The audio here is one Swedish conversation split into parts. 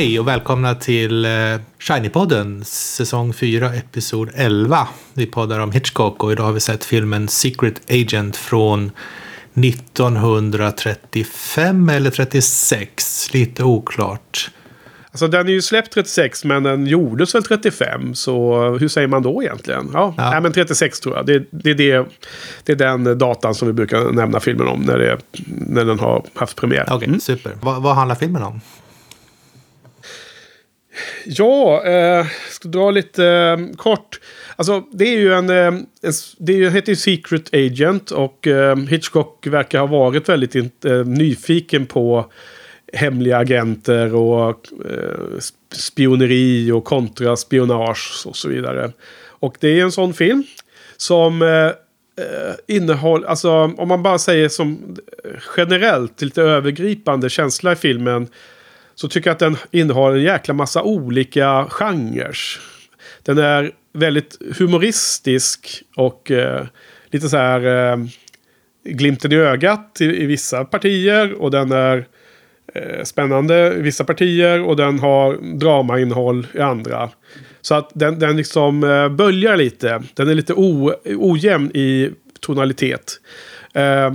Hej och välkomna till eh, Shiny-podden, säsong 4, episod 11. Vi poddar om Hitchcock och idag har vi sett filmen Secret Agent från 1935 eller 36, lite oklart. Alltså den är ju släppt 36 men den gjordes väl 35. Så hur säger man då egentligen? Ja, Ja. Nej, men 36 tror jag. Det, det, är det, det är den datan som vi brukar nämna filmen om när, det, när den har haft premiär. Okej, super. Vad, vad handlar filmen om? Ja, eh, ska dra lite eh, kort. Alltså det är ju en... Eh, en det heter ju Secret Agent och eh, Hitchcock verkar ha varit väldigt in, eh, nyfiken på hemliga agenter och eh, spioneri och kontraspionage och så vidare. Och det är en sån film som eh, eh innehåller, alltså om man bara säger som eh, generellt, lite övergripande känsla i filmen. Så tycker jag att den innehåller en jäkla massa olika genrer. Den är väldigt humoristisk och eh, lite så här eh, glimten i ögat i, i vissa partier. Och den är eh, spännande i vissa partier och den har dramainnehåll i andra. Så att den, den liksom eh, böljar lite. Den är lite o, ojämn i tonalitet. Eh,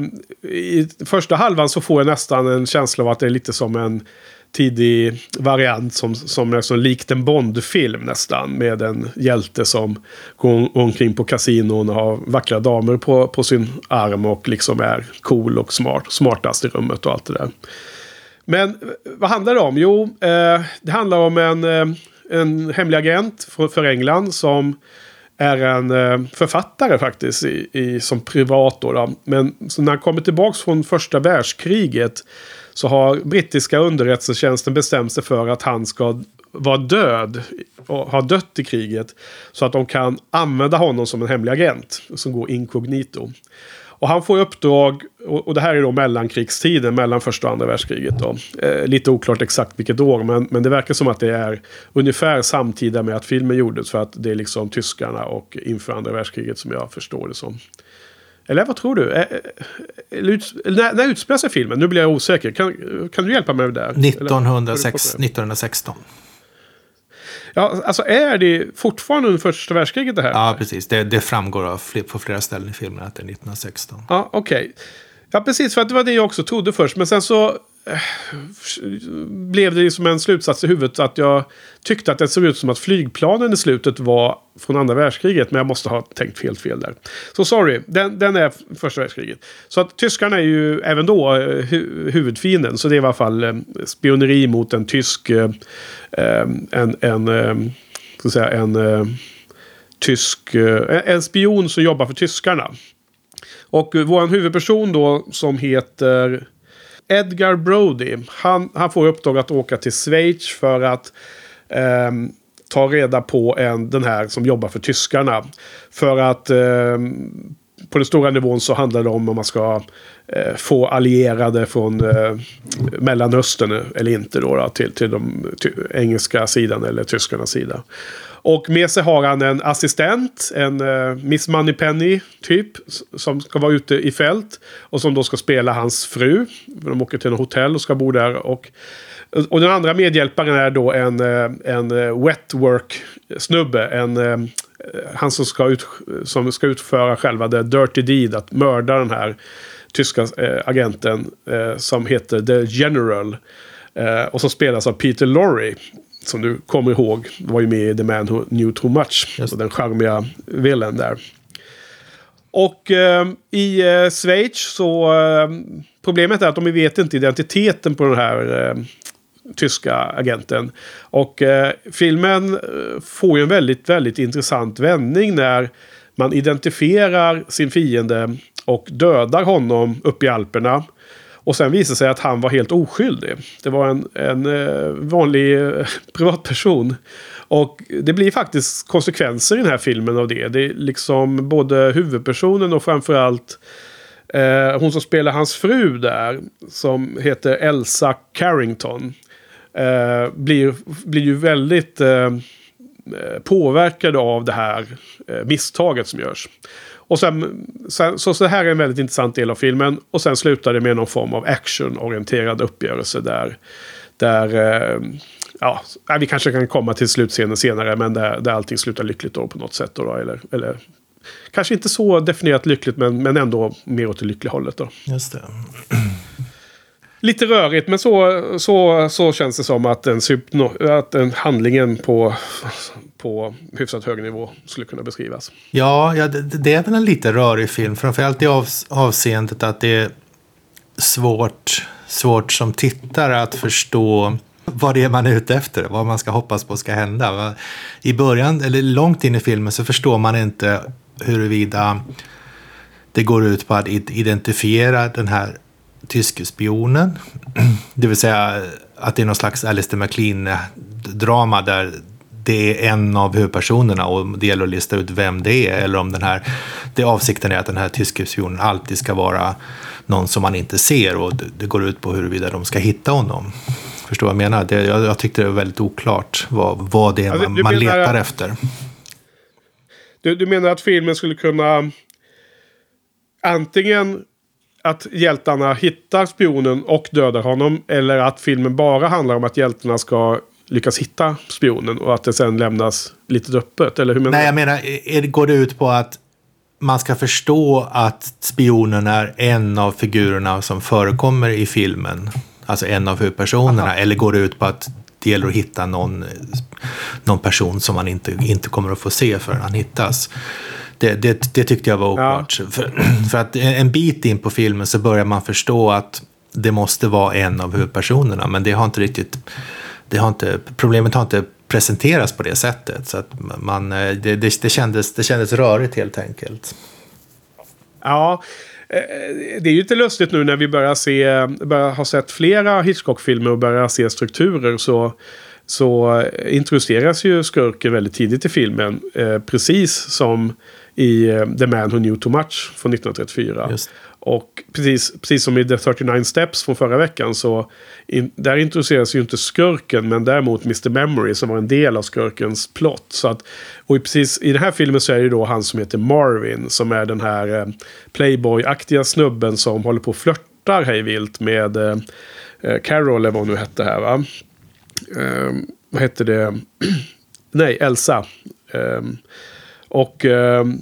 I första halvan så får jag nästan en känsla av att det är lite som en tidig variant som, som är så likt en Bond-film nästan. Med en hjälte som går omkring på kasinon och har vackra damer på, på sin arm och liksom är cool och smart, smartast i rummet och allt det där. Men eh, vad handlar det om? Jo, eh, det handlar om en, eh, en hemlig agent för, för England som är en eh, författare faktiskt i, i, som privat. Då, då. Men så när han kommer tillbaka från första världskriget så har brittiska underrättelsetjänsten bestämt sig för att han ska vara död och ha dött i kriget. Så att de kan använda honom som en hemlig agent som går inkognito. Och han får uppdrag, och och det här är då mellankrigstiden, mellan första och andra världskriget. Då. Eh, lite oklart exakt vilket år, men, men det verkar som att det är ungefär samtida med att filmen gjordes. För att det är liksom tyskarna och inför andra världskriget som jag förstår det som. Eller vad tror du? Eh, eh, när, när utspelar sig filmen? Nu blir jag osäker. Kan, kan du hjälpa mig med det? där? Eller- 1906, 1916. Ja, alltså är det fortfarande under första världskriget det här? Ja, precis. Det, det framgår av, fler- på flera ställen i filmen att det är 1916. Ja, okej. Ja, precis. För att det var det jag också trodde först. Men sen så blev det som liksom en slutsats i huvudet att jag tyckte att det såg ut som att flygplanen i slutet var från andra världskriget. Men jag måste ha tänkt helt fel där. Så sorry, den, den är första världskriget. Så att tyskarna är ju även då eh, hu huvudfienden. Så det är i alla fall eh, spioneri mot en tysk... Eh, eh en... en eh, ska säga, en eh, tysk... Eh, en spion som jobbar för tyskarna. Och eh, vår huvudperson då som heter Edgar Brody. Han, han får i uppdrag att åka till Schweiz för att eh, ta reda på en, den här som jobbar för tyskarna. För att eh, på den stora nivån så handlar det om om man ska eh, få allierade från eh, Mellanöstern eller inte då, då till, till de engelska sidan eller tyskarnas sida. Och med sig har han en assistent, en uh, Miss Moneypenny typ, som ska vara ute i fält. Och som då ska spela hans fru. De åker till en hotell och ska bo där. Och, och den andra medhjälparen är då en, eh, en eh, wet work snubbe. En, eh, han som ska, ut, som ska utföra själva the dirty deed, att mörda den här tyska agenten som heter The General. Och som spelas av Peter Lorre. Som du kommer ihåg, var ju med i The Man Who Knew Too Much. Just Och den charmiga villen där. Och eh, i eh, Schweiz så... Eh, problemet är att de vet inte identiteten på den här eh, tyska agenten. Och eh, filmen eh, får ju en väldigt, väldigt intressant vändning när man identifierar sin fiende och dödar honom uppe i Alperna. Och sen visar sig att han var helt oskyldig. Det var en, en eh, vanlig eh, privatperson. Och det blir faktiskt konsekvenser i den här filmen av det. Det är liksom både huvudpersonen och framförallt eh, hon som spelar hans fru där. Som heter Elsa Carrington. Eh, blir, blir ju väldigt eh, eh, påverkade av det här eh, misstaget som görs. Och sen, sen, så, så det här är en väldigt intressant del av filmen. Och sen slutar det med någon form av actionorienterad uppgörelse där, där eh, ja, vi kanske kan komma till slutscenen senare, men där, där allting slutar lyckligt då på något sätt. Då, eller, eller kanske inte så definierat lyckligt, men, men ändå mer åt det lyckliga hållet. Då. Just det. Lite rörigt, men så, så, så känns det som att, en, att en handlingen på, på hyfsat hög nivå skulle kunna beskrivas. Ja, ja det, det är väl en lite rörig film. Framförallt i av, avseendet att det är svårt, svårt som tittare att förstå vad det är man är ute efter, vad man ska hoppas på ska hända. I början, eller långt in i filmen, så förstår man inte huruvida det går ut på att identifiera den här tyske spionen. Det vill säga att det är någon slags Alistair MacLean-drama där det är en av huvudpersonerna och det gäller att lista ut vem det är. Eller om den här, det avsikten är att den här tyske spionen alltid ska vara någon som man inte ser och det går ut på huruvida de ska hitta honom. Förstår vad jag menar? Det, jag, jag tyckte det var väldigt oklart vad, vad det är man, man letar efter. Du, du menar att filmen skulle kunna antingen att hjältarna hittar spionen och dödar honom. Eller att filmen bara handlar om att hjältarna ska lyckas hitta spionen och att det sen lämnas lite öppet. Eller hur menar Nej, jag menar, är, går det ut på att man ska förstå att spionen är en av figurerna som förekommer i filmen? Alltså en av huvudpersonerna? Aha. Eller går det ut på att det gäller att hitta någon, någon person som man inte, inte kommer att få se förrän han hittas? Det, det, det tyckte jag var oklart. Ja. För, för att en bit in på filmen så börjar man förstå att det måste vara en av huvudpersonerna. Men det har inte riktigt... Det har inte, problemet har inte presenterats på det sättet. Så att man, det, det, det, kändes, det kändes rörigt helt enkelt. Ja, eh, det är ju inte lustigt nu när vi börjar se, börjar ha sett flera Hitchcock-filmer och börjar se strukturer så, så introduceras ju skurken väldigt tidigt i filmen. Eh, precis som i eh, The Man Who Knew Too Much från 1934. Just. Och precis, precis som i The 39 Steps från förra veckan så in, där introduceras ju inte skurken men däremot Mr. Memory som var en del av skurkens plott. Så att, och precis i den här filmen så är det då han som heter Marvin som är den här eh, Playboy-aktiga snubben som håller på och flörtar hejvilt med eh, eh, Carol eller vad hon nu hette här va. Eh, vad hette det? Nej, Elsa. Eh, och ehm,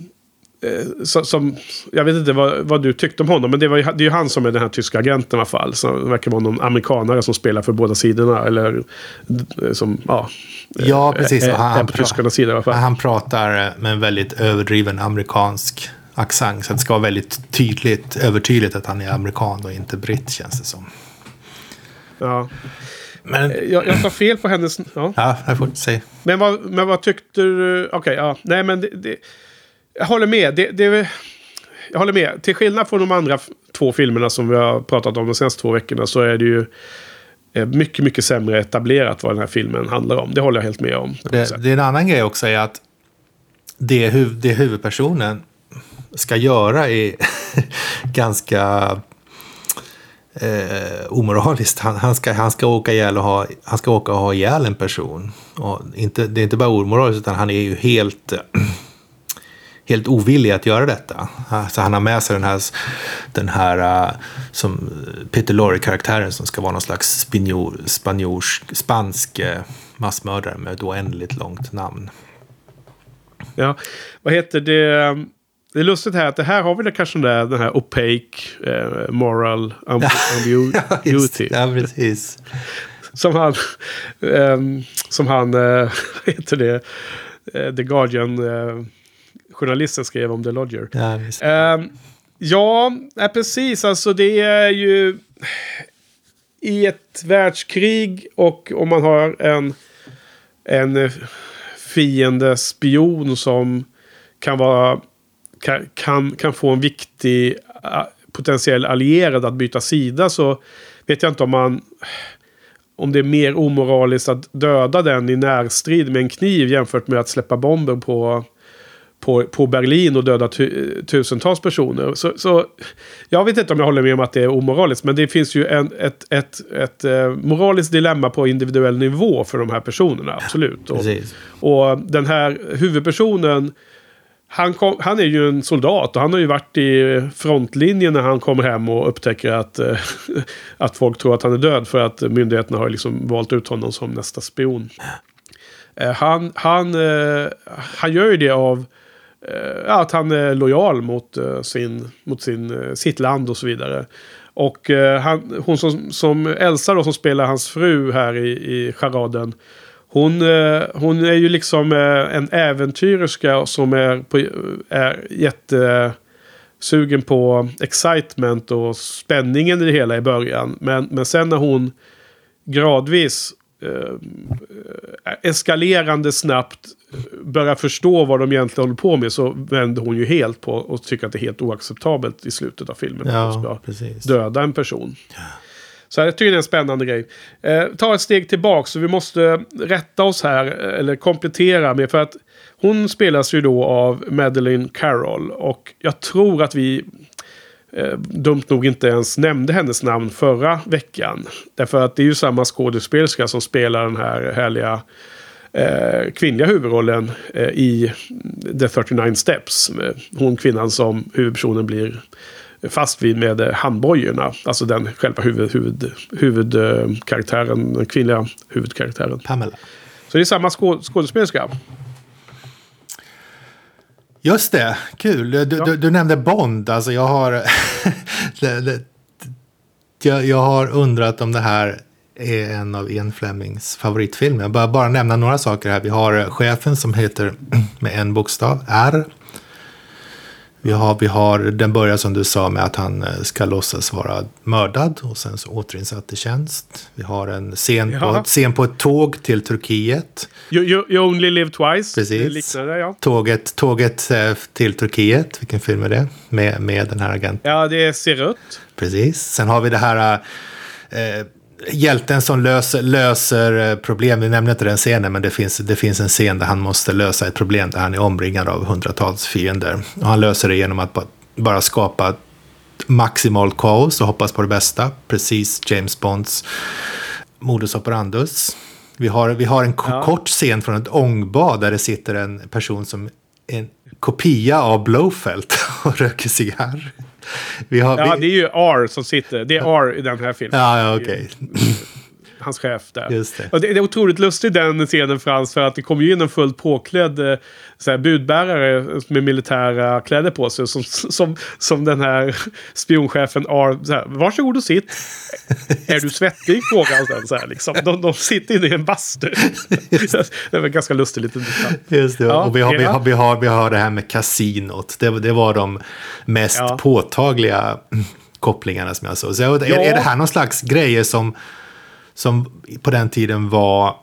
eh, eh, som, jag vet inte vad, vad, du tyckte om honom, men det, var, det är ju han som är den här tyska agenten i alla fall. Så det verkar vara någon amerikanare som spelar för båda sidorna. Eller eh, som, ja. Ja, precis. Är, han, är på tyskarnas sida i alla fall. Han pratar med en väldigt överdriven amerikansk accent. Så det ska vara väldigt tydligt, övertydligt att han är amerikan och inte britt känns det som. Ja. Men, eh, jag, jag tar fel på hennes... Ja, ja jag får säga. Men vad, men vad tyckte du? Okej, okay, ja. Nej, men det, det, jag håller med. Det, det, jag håller med. Till skillnad från de andra två filmerna som vi har pratat om de senaste två veckorna så är det ju eh, mycket, mycket sämre etablerat vad den här filmen handlar om. Det håller jag helt med om. Det, det är en annan grej också är att det, huv, det huvudpersonen ska göra är ganska eh, omoraliskt. Han, han, ska, han, ska åka ihjäl och ha, han ska åka och ha ihjäl en person. Och inte, det är inte bara omoraliskt utan han är ju helt, helt ovillig att göra detta. Så han har med sig den här, den här uh, som Peter Lorre-karaktären som ska vara någon slags spanjor, spanjorsk, spansk uh, massmördare med ett oändligt långt namn. Ja, vad heter det? Det är lustigt här att det här har vi kanske den, den här opaque eh, moral ambiguity. ja, precis. som han, eh, som han, eh, heter det, eh, The Guardian, eh, journalisten skrev om The Lodger. Ja, ehm, ja precis. Alltså det är ju i ett världskrig och om man har en, en fiende spion som kan vara kan, kan, få en viktig potentiell allierad att byta sida så vet jag inte om man... Om det är mer omoraliskt att döda den i närstrid med en kniv jämfört med att släppa bomber på, på, på Berlin och döda tu, tusentals personer. Så, så, jag vet inte om jag håller med om att det är omoraliskt. Men det finns ju en, ett, ett, ett, ett eh, moraliskt dilemma på individuell nivå för de här personerna. Absolut. Och, och den här huvudpersonen han, kom, han är ju en soldat och han har ju varit i frontlinjen när han kommer hem och upptäcker att, eh, att folk tror att han är död för att myndigheterna har liksom valt ut honom som nästa spion. Eh, han, han, han gör ju det av eh, att han är lojal mot, eh, sin, mot sin, eh, sitt land och så vidare. Och eh, han, hon som, som Elsa då, som spelar hans fru här i, i charaden. Hon, eh, hon är ju liksom eh, en äventyrerska som är, på, är jättesugen på excitement och spänningen i det hela i början. Men, men sen när hon gradvis eh, eh eskalerande snabbt börjar förstå vad de egentligen håller på med så vänder hon ju helt på och tycker att det är helt oacceptabelt i slutet av filmen. att hon Ja, ska precis. döda en person. Så jag tycker det är en spännande grej. Eh, ta ett steg tillbaka så vi måste rätta oss här, eh, eller komplettera med, för att hon spelas ju då av Madeleine Carroll. Och jag tror att vi eh, dumt nog inte ens nämnde hennes namn förra veckan. Därför att det är ju samma skådespelerska som spelar den här härliga eh, kvinnliga huvudrollen eh, i The 39 Steps. Hon kvinnan som huvudpersonen blir fast vid med eh, handbojorna. Alltså den själva huvud, huvud, huvudkaraktären, den kvinnliga huvudkaraktären. Pamela. Så det är samma skå, skådespelerska. Just det, kul. Du, du, du nämnde Bond. Alltså jag har... det, det, jag, jag har undrat om det här är en av Ian Flemings favoritfilmer. Jag bara, bara nämna några saker här. Vi har eh, chefen som heter med en bokstav, R. Vi har, vi har, den börjar som du sa med att han eh, ska låtsas vara mördad och sen så återinsatt i tjänst. Vi har en scen, på, Ja. scen på ett tåg till Turkiet. You, you, you only live twice. Precis. Det ja. Tåget, tåget eh, till Turkiet, vilken film är det? Med, med den här agenten. Ja, det ser rött. Precis. Sen har vi det här eh, hjälten som löser, löser eh, problem. Vi nämnde inte den scenen, men det finns, det finns en scen där han måste lösa ett problem där han är omringad av hundratals fiender. Och han löser det genom att ba, bara skapa maximalt kaos och hoppas på det bästa. Precis James Bonds modus operandus. Vi har, vi har en Ja. kort scen från ett ångbad där det sitter en person som är en kopia av Blowfelt och röker cigarr. Vi har, Ja, vi, det är ju R som sitter. Det är R i den här filmen. Ja, ja okej. Hans chef där. Just det. Och det, det är otroligt lustigt den scenen Frans. För att det kommer ju in en fullt påklädd eh, så här, budbärare med militära kläder på sig. Som, som, som den här spionchefen R. Så här, Varsågod och sitt. är du svettig? Frågar han sen. Så här, liksom. de, de sitter inne i en bastu. det var ganska lustigt lite. Just det. Ja, och vi har, vi, har, vi, har, vi har det här med kasinot. Det, det var de mest Ja. påtagliga kopplingarna som jag såg. Så är, Ja. är det här någon slags grejer som, som på den tiden var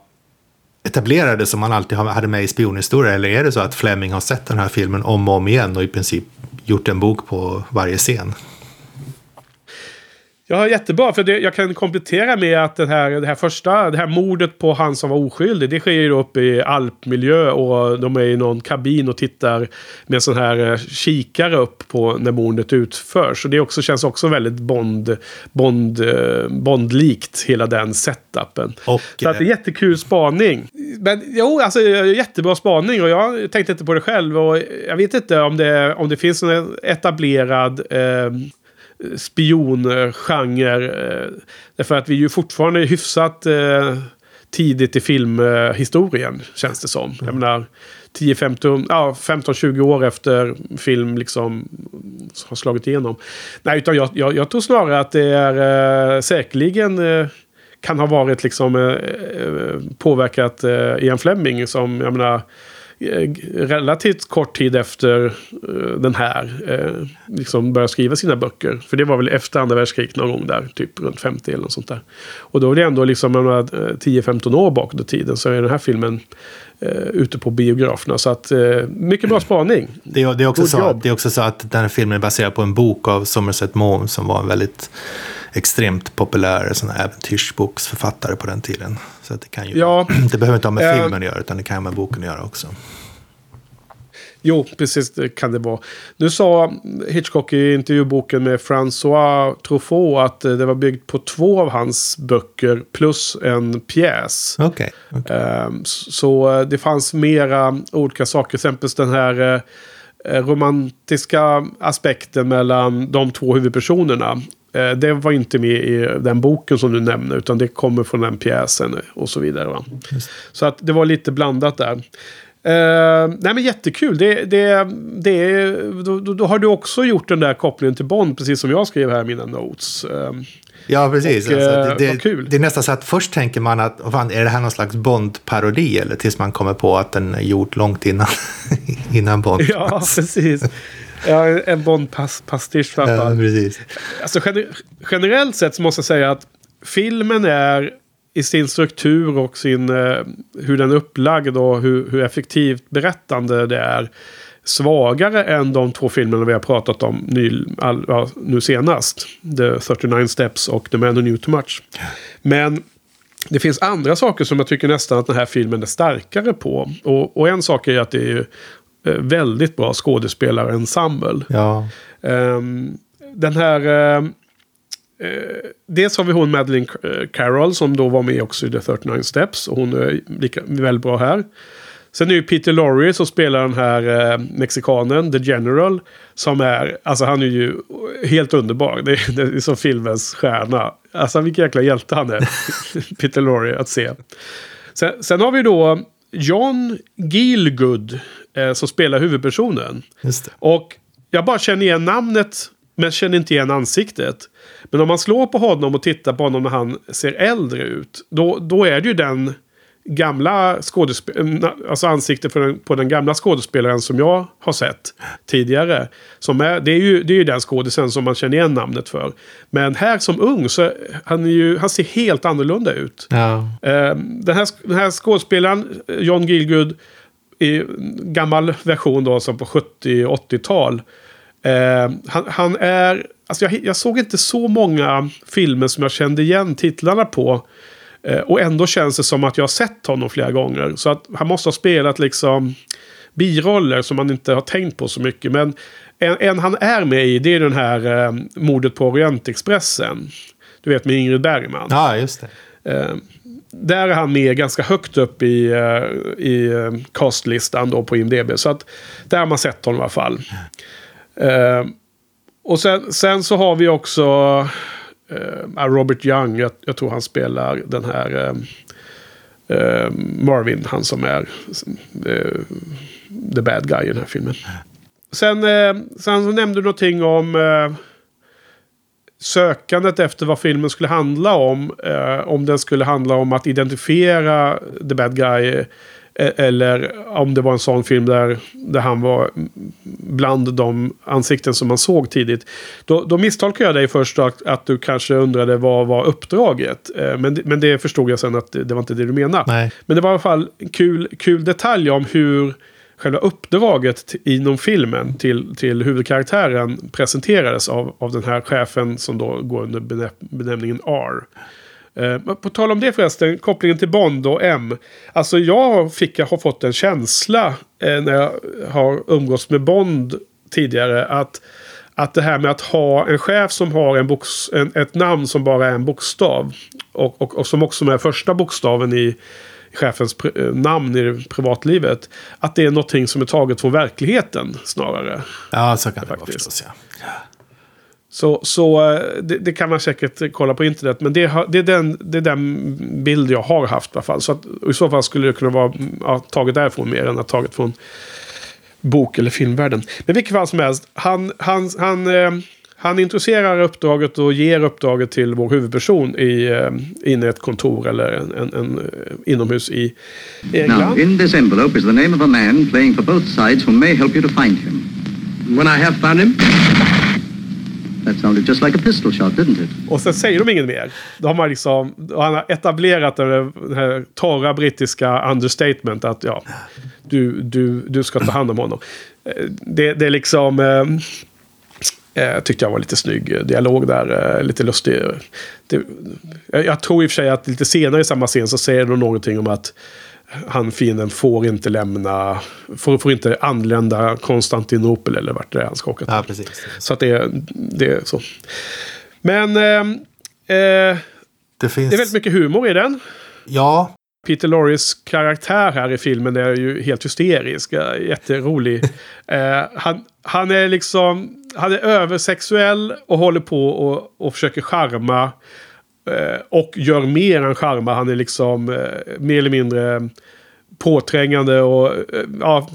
etablerade som man alltid hade med i spionhistoria Eller är det så att Fleming har sett den här filmen om och om igen och i princip gjort en bok på varje scen? Ja, jättebra. För det, jag kan komplettera med att den här, det här första, det här mordet på han som var oskyldig, det sker ju då uppe i alpmiljö och de är i någon kabin och tittar med en sån här eh, kikare upp på när mordet utförs. Så det också, känns också väldigt Bond, Bond, eh, Bondlikt, hela den setupen. Och, Så att det är jättekul spaning. Men jo, alltså jättebra spaning och jag tänkte inte på det själv. Och jag vet inte om det, om det finns en etablerad eh, spiongenre. Därför att vi är ju fortfarande hyfsat eh, tidigt i filmhistorien, känns det som. Jag menar, 10-15, ja, 15-20 år efter film liksom har slagit igenom. Nej, utan jag, jag, jag tror snarare att det är eh, säkerligen eh, kan ha varit liksom eh, eh påverkat eh, Ian Fleming som, jag menar, relativt kort tid efter eh, den här eh, liksom började skriva sina böcker. För det var väl efter andra världskriget någon gång där, typ runt 50 eller något sånt där. Och då är det ändå liksom jag menar, eh, 10-15 år bakåt i tiden så är den här filmen eh, ute på biograferna. Så att, eh, mycket bra spaning. Det är, det, är också God så, jobb. det är också så att den här filmen är baserad på en bok av Somerset Maugham som var en väldigt extremt populär sån här äventyrsboksförfattare på den tiden. Så att det, kan ju, Ja. det behöver inte ha med Eh. filmen att göra utan det kan ha med boken att göra också. Jo, precis det kan det vara. Nu sa Hitchcock i intervjuboken med François Truffaut att eh, det var byggt på två av hans böcker plus en pjäs. Okej. Ehm, s- Så eh, det fanns mera olika saker. Exempelvis den här romantiska aspekten mellan de två huvudpersonerna. Eh, det var inte med i den boken som du nämner, utan det kommer från den pjäsen och så vidare. Va? Så att det var lite blandat där. Uh, nej men jättekul. Det, det, det, då, då, har du också gjort den där kopplingen till Bond, precis som jag skrev här i mina notes. Uh, Ja, precis. Och, alltså, det, vad kul. det är nästan så att först tänker man att fan, är det här någon slags Bond-parodi? Eller tills man kommer på att den är gjord långt innan, innan Bond. Ja, precis. Ja, en Bond-pastisch Ja, precis. Alltså, gener generellt sett så måste jag säga att filmen är i sin struktur och sin, eh, hur den är upplagd och hur, hur effektivt berättande det är svagare än de två filmerna vi har pratat om ny, all, ja, nu senast. The 39 Steps och The Man Who Knew Too Much. Men det finns andra saker som jag tycker nästan att den här filmen är starkare på. Och, och en sak är att det är ju, väldigt bra skådespelarensemble. Ja. Ehm, den här... ehm, eh, dels har vi hon Madeleine Car- Carroll som då var med också i The 39 Steps. Och hon är lika, väldigt bra här. Sen är ju Peter Lorre som spelar den här eh, mexikanen, The General. Som är, alltså han är ju helt underbar. Det är, det är som filmens stjärna. Alltså vilken jäkla hjälte han är. Peter Lorre att se. Sen, sen har vi då John Gielgud eh, som spelar huvudpersonen. Och jag bara känner igen namnet, men känner inte igen ansiktet. Men om man slår på honom och tittar på honom när han ser äldre ut. Då, då är det ju den gamla skådespelaren, alltså ansiktet på den, på den gamla skådespelaren som jag har sett tidigare. Som är, det, är ju, det är ju den skådisen som man känner igen namnet för. Men här som ung så han, är ju, han ser helt annorlunda ut. Ja. Eh, den, här, den här skådespelaren, eh, John Gielgud, i gammal version då, som på 70-80-tal. Eh, han, han är... Alltså jag, jag såg inte så många filmer som jag kände igen titlarna på. Eh, och ändå känns det som att jag har sett honom flera gånger. Så att han måste ha spelat liksom biroller som man inte har tänkt på så mycket. Men en, en han är med i det är den här eh, mordet på Orientexpressen. Du vet med Ingrid Bergman. ja, just det. Eh, där är han med ganska högt upp i, eh, i eh, castlistan då på IMDB. Så att där har man sett honom i alla fall. Eh, och sen, sen så har vi också eh, ah, Robert Young. Jag, jag tror han spelar den här eh, eh Marvin. Han som är eh, the bad guy i den här filmen. Sen, eh, sen så nämnde du någonting om sökandet efter vad filmen skulle handla om. Eh, om den skulle handla om att identifiera the bad guy eh, Eller om det var en sån film där, där han var bland de ansikten som man såg tidigt. Då, då misstolkade jag dig först att, att du kanske undrade vad var uppdraget. Eh, men, men det förstod jag sen att det, det var inte det du menade. Nej. Men det var i alla fall en kul, kul detalj om hur själva uppdraget inom filmen till, till huvudkaraktären presenterades av, av den här chefen som då går under benä- benämningen R. Eh, på tal om det förresten, kopplingen till Bond och M. Alltså jag fick, jag har fått en känsla eh, när jag har umgåtts med Bond tidigare att att det här med att ha en chef som har en box, en, ett namn som bara är en bokstav. Och, och, och som också är första bokstaven i chefens eh, namn i privatlivet. Att det är någonting som är taget från verkligheten snarare. Ja, så kan det vara Faktiskt. förstås. Ja. Så, så eh, det, det kan man säkert kolla på internet. Men det, det, är den, det är den bild jag har haft i alla fall. Så att, i så fall skulle det kunna vara ja, taget därifrån mer än att taget från bok eller filmvärlden. Men vilket fall som helst. Han, han, han, eh, han introducerar uppdraget och ger uppdraget till vår huvudperson i, eh, inne i ett kontor eller en, en, en, eh, inomhus i England. Now, in this envelope is the name of a man playing for both sides who may help you to find him. When I have found him, That sounded just like a pistol shot, didn't it? Och sen säger de inget mer. Då har man liksom, han har etablerat det den här torra brittiska understatement att ja, du, du, du ska ta hand om honom. Eh, det, det är liksom, eh, eh, tyckte jag var lite snygg dialog där, eh, lite lustig. Det, jag, jag tror i och för sig att lite senare i samma scen så säger de någonting om att han fienden får inte lämna, får, får inte anlända Konstantinopel eller vart det är han ska åka till. ja, precis. Så att det, det är så. Men eh, eh, Det finns... det är väldigt mycket humor i den. Ja, Peter Lorres karaktär här i filmen är ju helt hysterisk. eh, Jätterolig. eh, han, han är liksom... Han är översexuell och håller på och, och försöker charma. Eh, och gör mer än charma. Han är liksom eh, mer eller mindre påträngande och eh, ja,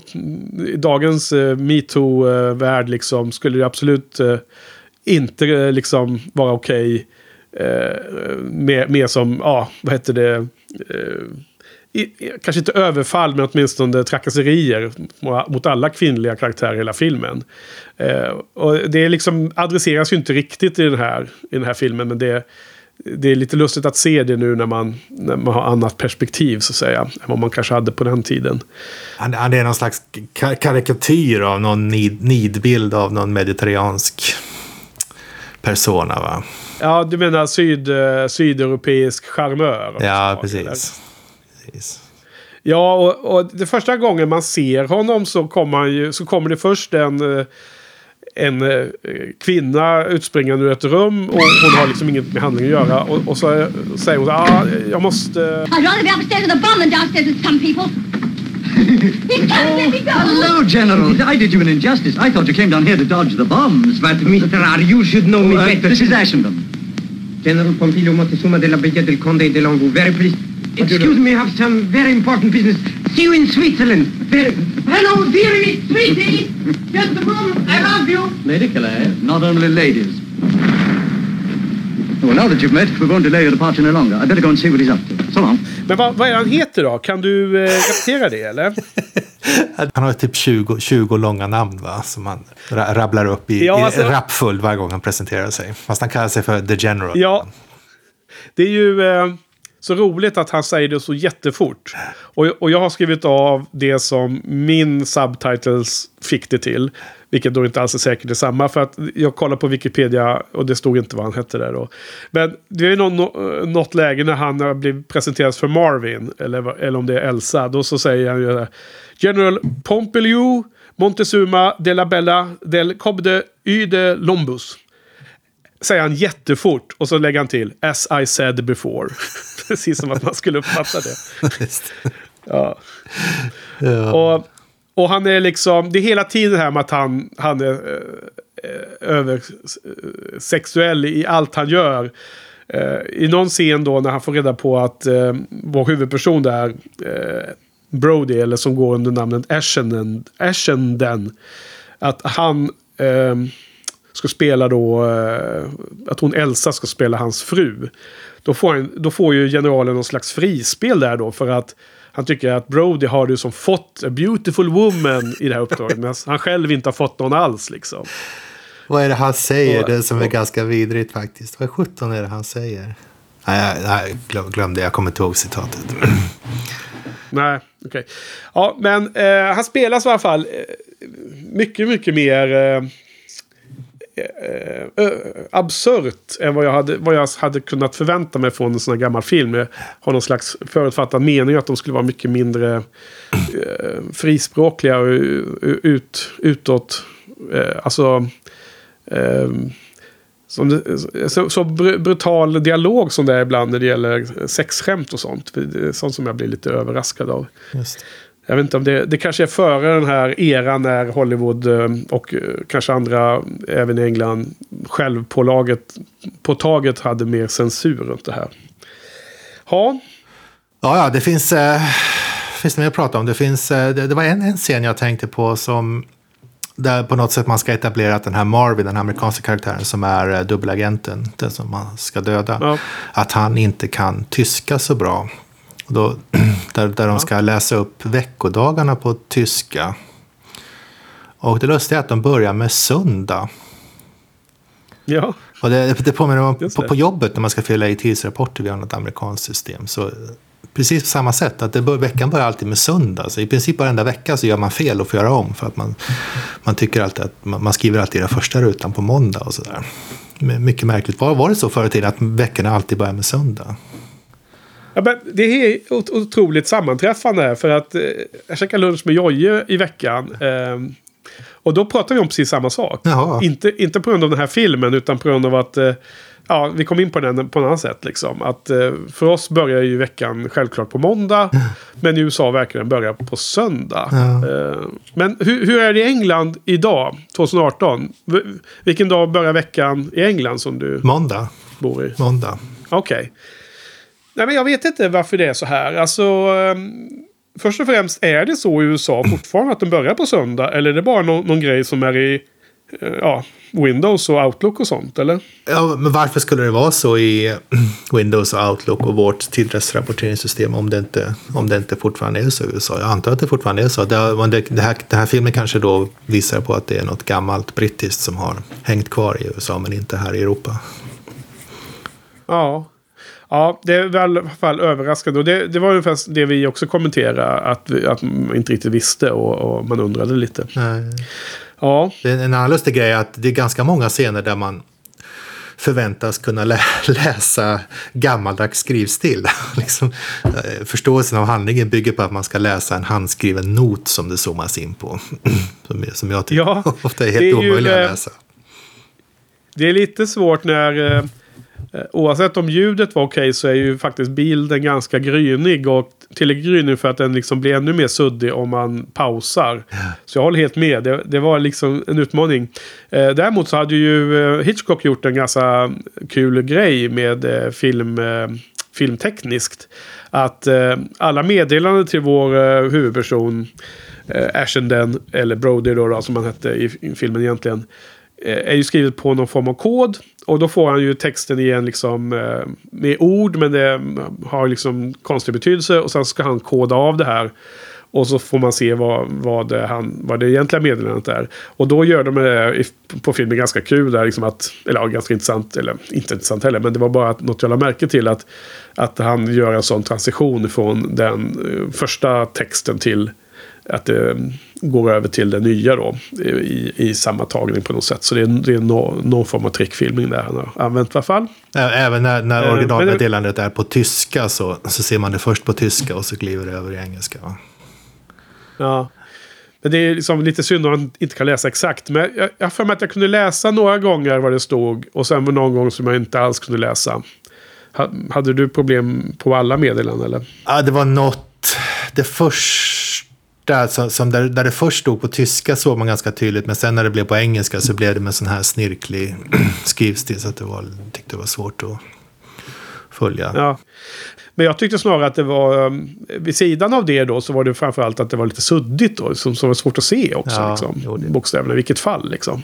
i dagens eh, metoo-värld liksom skulle det absolut eh, inte eh, liksom vara okej eh, med, med som, ja, vad heter det, eh, i, kanske inte överfall men åtminstone trakasserier mot- alla kvinnliga karaktärer i hela filmen. Eh, och det liksom adresseras ju inte riktigt i den här, i den här filmen men det, det är lite lustigt att se det nu när man, när man har annat perspektiv så att säga. Än vad man kanske hade på den tiden. Han, han är någon slags ka- karikatyr av någon nid, nidbild av någon mediterransk persona va? Ja, du menar syd, eh, sydeuropeisk charmör? Ja, precis. precis. Ja, och, och det första gången man ser honom så kommer, han ju, så kommer det först en, eh, en eh, kvinna utspringande ur ett rum och hon har liksom inget med handlingen att göra. Och, och så säger hon ah, jag måste... I'd rather be upstairs with a bomb than downstairs with some people. Go! Hello, General. I did you an injustice. I thought you came down here to dodge the bombs. But, Mr. R, you should know me better. this is Ashenden. General Pompilio Montezuma de la Bella del Conde de Longo. Very pleased. Excuse me, I have some very important business. See you in Switzerland. Very... Hello, dearie, sweetie. Just a moment. I love you. Lady Calais. Not only ladies. Well, now that you've met, we won't delay your departure any longer. I better go and see what he's up to. So long. Men vad, vad är han heter då? Kan du eh, repetera det eller? Han har typ 20, 20 långa namn va? Som han ra- rabblar upp i, Ja, i alltså- rappfull varje gång han presenterar sig. Fast han kallar sig för The General. Ja. Det är ju eh, så roligt att han säger det så jättefort. Och, och jag har skrivit av det som min subtitles fick det till. Vilket då inte alls är säkert detsamma. För att jag kollade på Wikipedia och det stod inte vad han hette där då. Men det är någon, något läge när han har blivit presenterad för Marvin. Eller, eller om det är Elsa. Då så säger han ju här, General Pompiliou Montezuma de la Bella del Cobde y de Lombus säger han jättefort och så lägger han till as I said before. Precis som att man skulle uppfatta det. Ja. Ja. Och, och han är liksom, det är hela tiden här med att han, han är eh, över eh, sexuell i allt han gör. Eh, I någon scen då när han får reda på att eh, vår huvudperson där, eh, Brody, eller som går under namnet Ashenden, Ashenden att han eh, ska spela då, eh, att hon Elsa ska spela hans fru. Då får, han, då får ju generalen någon slags frispel där då för att han tycker att Brody har ju som fått a beautiful woman i det här uppdraget. medan han själv inte har fått någon alls liksom. Vad är det han säger? Och- det som är och- ganska vidrigt faktiskt. Vad sjutton är det han säger? Nej, nej glöm, det. Jag kommer inte ihåg citatet. Nej, okej. Ja, men eh, han spelas i alla fall eh, mycket, mycket mer eh, Eh, eh, absurt än vad jag, hade, vad jag hade kunnat förvänta mig från en sån här gammal film. Jag har någon slags förutfattad mening att de skulle vara mycket mindre eh, frispråkliga och ut, utåt. Eh, alltså... Eh, som det, så, så brutal dialog som det är ibland när det gäller sexskämt och sånt. Sånt som jag blir lite överraskad av. Just. Jag vet inte om det, det kanske är före den här eran när Hollywood eh, och eh, kanske andra, även i England, självpålaget, på taget hade mer censur runt det här. Ja, Ja, ja, det finns, eh, finns det mer att prata om. Det, finns, eh, det, det var en, en scen jag tänkte på som där på något sätt man ska etablera att den här Marvin, den amerikanska karaktären som är eh, dubbelagenten, den som man ska döda, Ja. att han inte kan tyska så bra. Och Då, där, där de ska läsa upp veckodagarna på tyska. Och det lustiga är att de börjar med söndag. ja, Och det, det påminner om på, på jobbet när man ska fylla i tidsrapporter via något amerikanskt system. Så precis på samma sätt, att det bör, veckan börjar alltid med söndag. Så i princip varenda vecka så gör man fel och får göra om. För att man, man tycker alltid att man, man skriver alltid den första rutan på måndag och sådär. Mycket märkligt. Var, var det så förr i tiden att veckorna alltid börjar med söndag? Ja, men det är ot- otroligt sammanträffande här, för att eh, jag käkade lunch med Jojje i veckan. Eh, och då pratade vi om precis samma sak. Jaha. Inte, inte på grund av den här filmen utan på grund av att eh, ja, vi kom in på den på ett annat sätt. Liksom. Att, eh, för oss börjar ju veckan självklart på måndag. men i USA verkar den börja på söndag. Ja. Eh, men hur, hur är det i England idag, 2018? V- vilken dag börjar veckan i England som du Måndag. bor i? Måndag. Okej. Nej, men jag vet inte varför det är så här. Alltså, ehm, först och främst, är det så i USA fortfarande att den börjar på söndag? Eller är det bara någon, någon grej som är i eh, ja, Windows och Outlook och sånt? Eller? Ja, men varför skulle det vara så i Windows och Outlook och vårt tidrättsrapporteringssystem om det inte, om det inte fortfarande är så i USA? Jag antar att det fortfarande är så. Det, det, det, här, det här filmen kanske då visar på att det är något gammalt brittiskt som har hängt kvar i USA men inte här i Europa. Ja. Ja, det är väl i alla fall överraskande. Och det, det var ungefär det vi också kommenterade. Att, vi, att man inte riktigt visste och, och man undrade lite. Nej. Ja, Det är en annan lustig grej är att det är ganska många scener där man förväntas kunna lä läsa gammaldags skrivstil. liksom, eh, förståelsen av handlingen bygger på att man ska läsa en handskriven not som det zoomas in på. som, som jag tycker Ja, ofta är helt är ju, omöjliga eh, att läsa. Det är lite svårt när... Eh, oavsett om ljudet var okej så är ju faktiskt bilden ganska grynig. Och tillräckligt grynig för att den liksom blir ännu mer suddig om man pausar. Så jag håller helt med. Det, det var liksom en utmaning. Eh, däremot så hade ju eh, Hitchcock gjort en ganska kul grej med eh, film, eh, filmtekniskt. Att eh, alla meddelanden till vår huvudperson Ashenden, eller Brody då, då som han hette i, i filmen egentligen Eh, är ju skrivet på någon form av kod. Och då får han ju texten igen liksom eh, med ord men det eh, har liksom konstig betydelse. Och sen ska han koda av det här. Och så får man se vad, vad, det, han, vad det egentliga meddelandet är. Och då gör de det på filmen ganska kul. Där, liksom att, eller ja, ganska intressant. Eller inte intressant heller. Men det var bara något jag lade märke till. Att, att han gör en sån transition från den första texten till att det går över till det nya då. I, i samma tagning på något sätt. Så det är, det är nå- någon form av trickfilmning där han har använt i alla fall. Även när, när Eh, originalmeddelandet är på tyska så, så ser man det först på tyska och så glider det över i engelska. Ja. Men det är liksom lite synd om man inte kan läsa exakt. Men jag har för mig att jag kunde läsa några gånger vad det stod. Och sen någon gång som jag inte alls kunde läsa. Ha- Hade du problem på alla meddelanden eller? Ja, det var något, det första, som, som där, där det först stod på tyska såg man ganska tydligt, men sen när det blev på engelska så blev det med sån här snirklig skrivstil så att det var, tyckte det var svårt att följa. Ja. Men jag tyckte snarare att det var, um, vid sidan av det då, så var det framförallt att det var lite suddigt då. Som, som var svårt att se också, Ja, liksom, jo, det- bokstäverna i vilket fall. Liksom.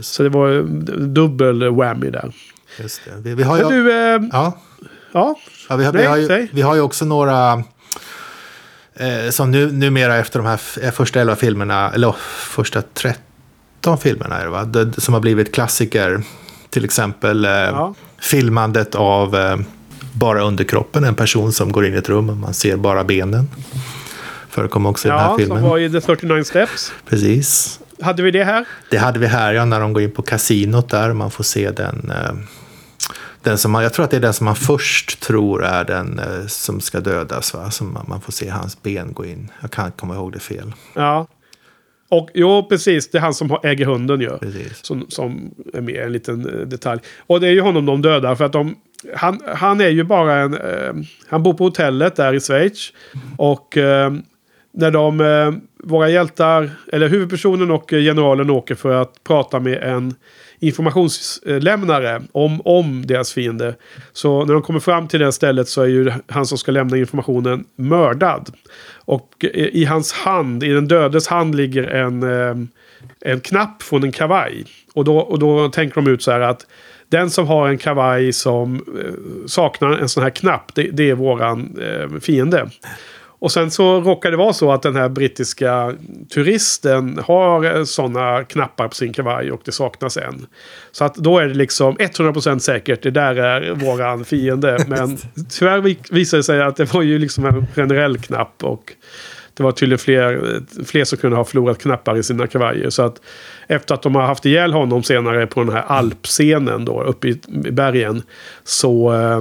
Så det var eh, dubbel whammy där. Just det. Vi, vi har ju, du, eh, ja, ja, ja, vi, har, vi, har ju, vi har ju också några, eh, som nu, numera efter de här eh, första elva filmerna, eller oh, första 13 filmerna är det va? Det, som har blivit klassiker. Till exempel eh, Ja. filmandet av eh, bara underkroppen, en person som går in i ett rum och man ser bara benen. Förekommer också i den här ja som filmen. var i The 39 Steps. Precis. Hade vi det här? Det hade vi här, ja, när de går in på kasinot där. Man får se den, eh, den som man, jag tror att det är den som man först tror är den eh, som ska dödas. Va? Som man, får se hans ben gå in. Jag kan inte komma ihåg det fel. Ja. Och jo, precis. Det är han som äger hunden ju. Precis. Som, som är med en liten eh, detalj. Och det är ju honom de dödar. För att de, han, han är ju bara en... Eh, han bor på hotellet där i Schweiz. Och eh, när de, eh, våra hjältar, eller huvudpersonen och generalen åker för att prata med en informationslämnare om, om deras fiende. Så när de kommer fram till det stället så är ju han som ska lämna informationen mördad. Och i, hans hand, i den dödes hand ligger en, eh, en knapp från en kavaj. Och då, och då tänker de ut så här att den som har en kavaj som eh, saknar en sån här knapp, det, det är våran eh, fiende. Och sen så råkar det vara så att den här brittiska turisten har sådana knappar på sin kavaj och det saknas en. Så att då är det liksom 100% säkert, det där är våran fiende. Men tyvärr vi- visade det sig att det var ju liksom en generell knapp och det var tydligen fler, fler som kunde ha förlorat knappar i sina kavajer. Så att efter att de har haft ihjäl honom senare på den här alpscenen då uppe i, bergen. Så, eh,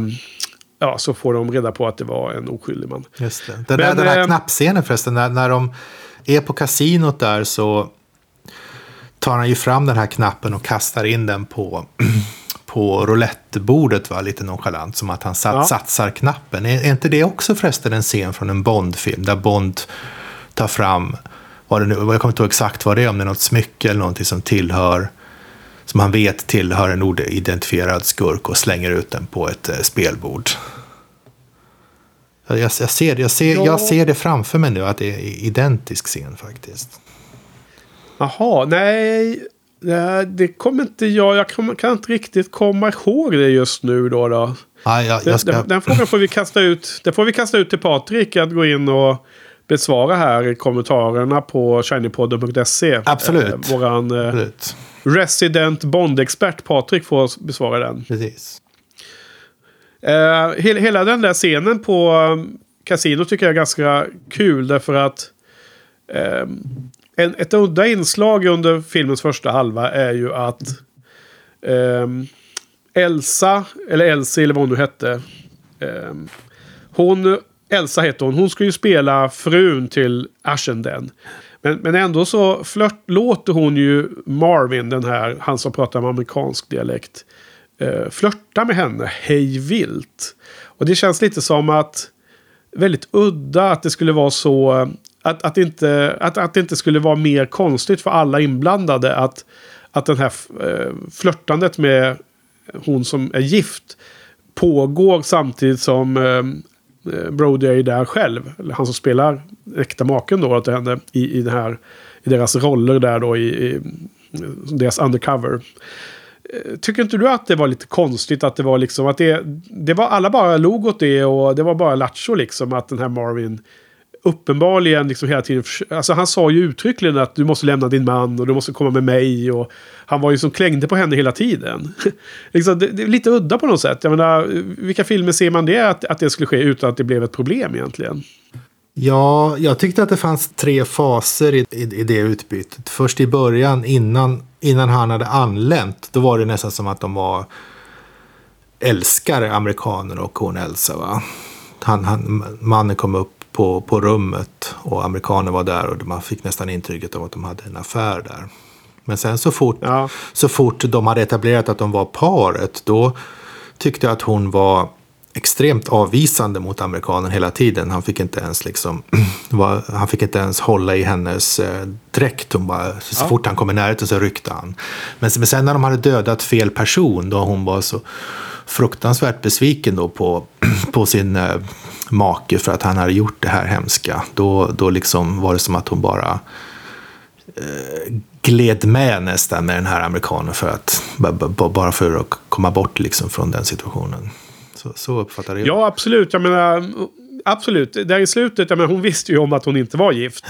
ja, så får de reda på att det var en oskyldig man. Just det. Den, där, Men, den här eh, knappscenen förresten, när, när de är på kasinot där så tar han ju fram den här knappen och kastar in den på, på på roulettebordet va, lite nonchalant. Som att han sat, Ja. satsar knappen. Är, är inte det också förresten en scen från en Bond-film? Där Bond tar fram, vad det nu, jag kommer inte ihåg exakt vad det är, om det är något smycke eller någonting som tillhör som han vet tillhör en oidentifierad skurk och slänger ut den på ett eh, spelbord. Jag, jag, ser, jag, ser, Ja. jag ser det framför mig nu att det är identisk scen faktiskt. Jaha, nej. nej, Det kommer inte jag. Jag kan, kan inte riktigt komma ihåg det just nu då. då. Ja, jag, Den, ska, den, den frågan får vi kasta ut. Den får vi kasta ut till Patrik att gå in och besvara här i kommentarerna på shinypodden.se. Absolut. Eh, våran eh, absolut. resident Bond-expert Patrik får besvara den. Precis. Eh, hela, hela den där scenen på um, Casino tycker jag är ganska kul därför att ehm, en, ett udda inslag under filmens första halva är ju att ehm, Elsa, eller Elsie eller vad hon nu hette. hon, Elsa heter hon, hon ska ju spela frun till Ashenden. Men, men ändå så flört, låter hon ju Marvin, den här, han som pratar med amerikansk dialekt, eh, flörta med henne hej vilt. Och det känns lite som att väldigt udda att det skulle vara så... Att, att, inte, att, att det inte skulle vara mer konstigt för alla inblandade att, att den här eh, flörtandet med hon som är gift pågår samtidigt som eh, Eh, Brody är ju där själv. Eller han som spelar äkta maken då till henne i, i, den här, i deras roller där då i, i deras undercover. Eh, tycker inte du att det var lite konstigt att det var liksom att det, det var alla bara log åt det och det var bara lattjo liksom att den här Marvin uppenbarligen liksom hela tiden, alltså han sa ju uttryckligen att du måste lämna din man och du måste komma med mig och han var ju som klängde på henne hela tiden. liksom, det, det är lite udda på något sätt. Jag menar, vilka filmer ser man det att, att det skulle ske utan att det blev ett problem egentligen? Ja, jag tyckte att det fanns tre faser i, i, i det utbytet. Först i början, innan, innan han hade anlänt, då var det nästan som att de var älskare, amerikaner och hon Elsa. Va? Han, han, mannen kom upp på, på rummet och amerikaner var där och man fick nästan intrycket av att de hade en affär där. Men sen så fort, Ja. så fort de hade etablerat att de var paret, då tyckte jag att hon var extremt avvisande mot amerikanen hela tiden. Han fick inte ens liksom, var, han fick inte ens hålla i hennes eh, dräkt. Hon bara, så fort han kom i närheten så ryckte han. Men, men sen när de hade dödat fel person, då hon var så fruktansvärt besviken då på, på sin eh, make för att han hade gjort det här hemska. Då, då liksom var det som att hon bara eh, gled med nästan med den här amerikanen för att, ba- ba- bara för att komma bort liksom från den situationen. Så, så uppfattade jag Ja, absolut. Jag menar, absolut. Där i slutet, jag menar, hon visste ju om att hon inte var gift.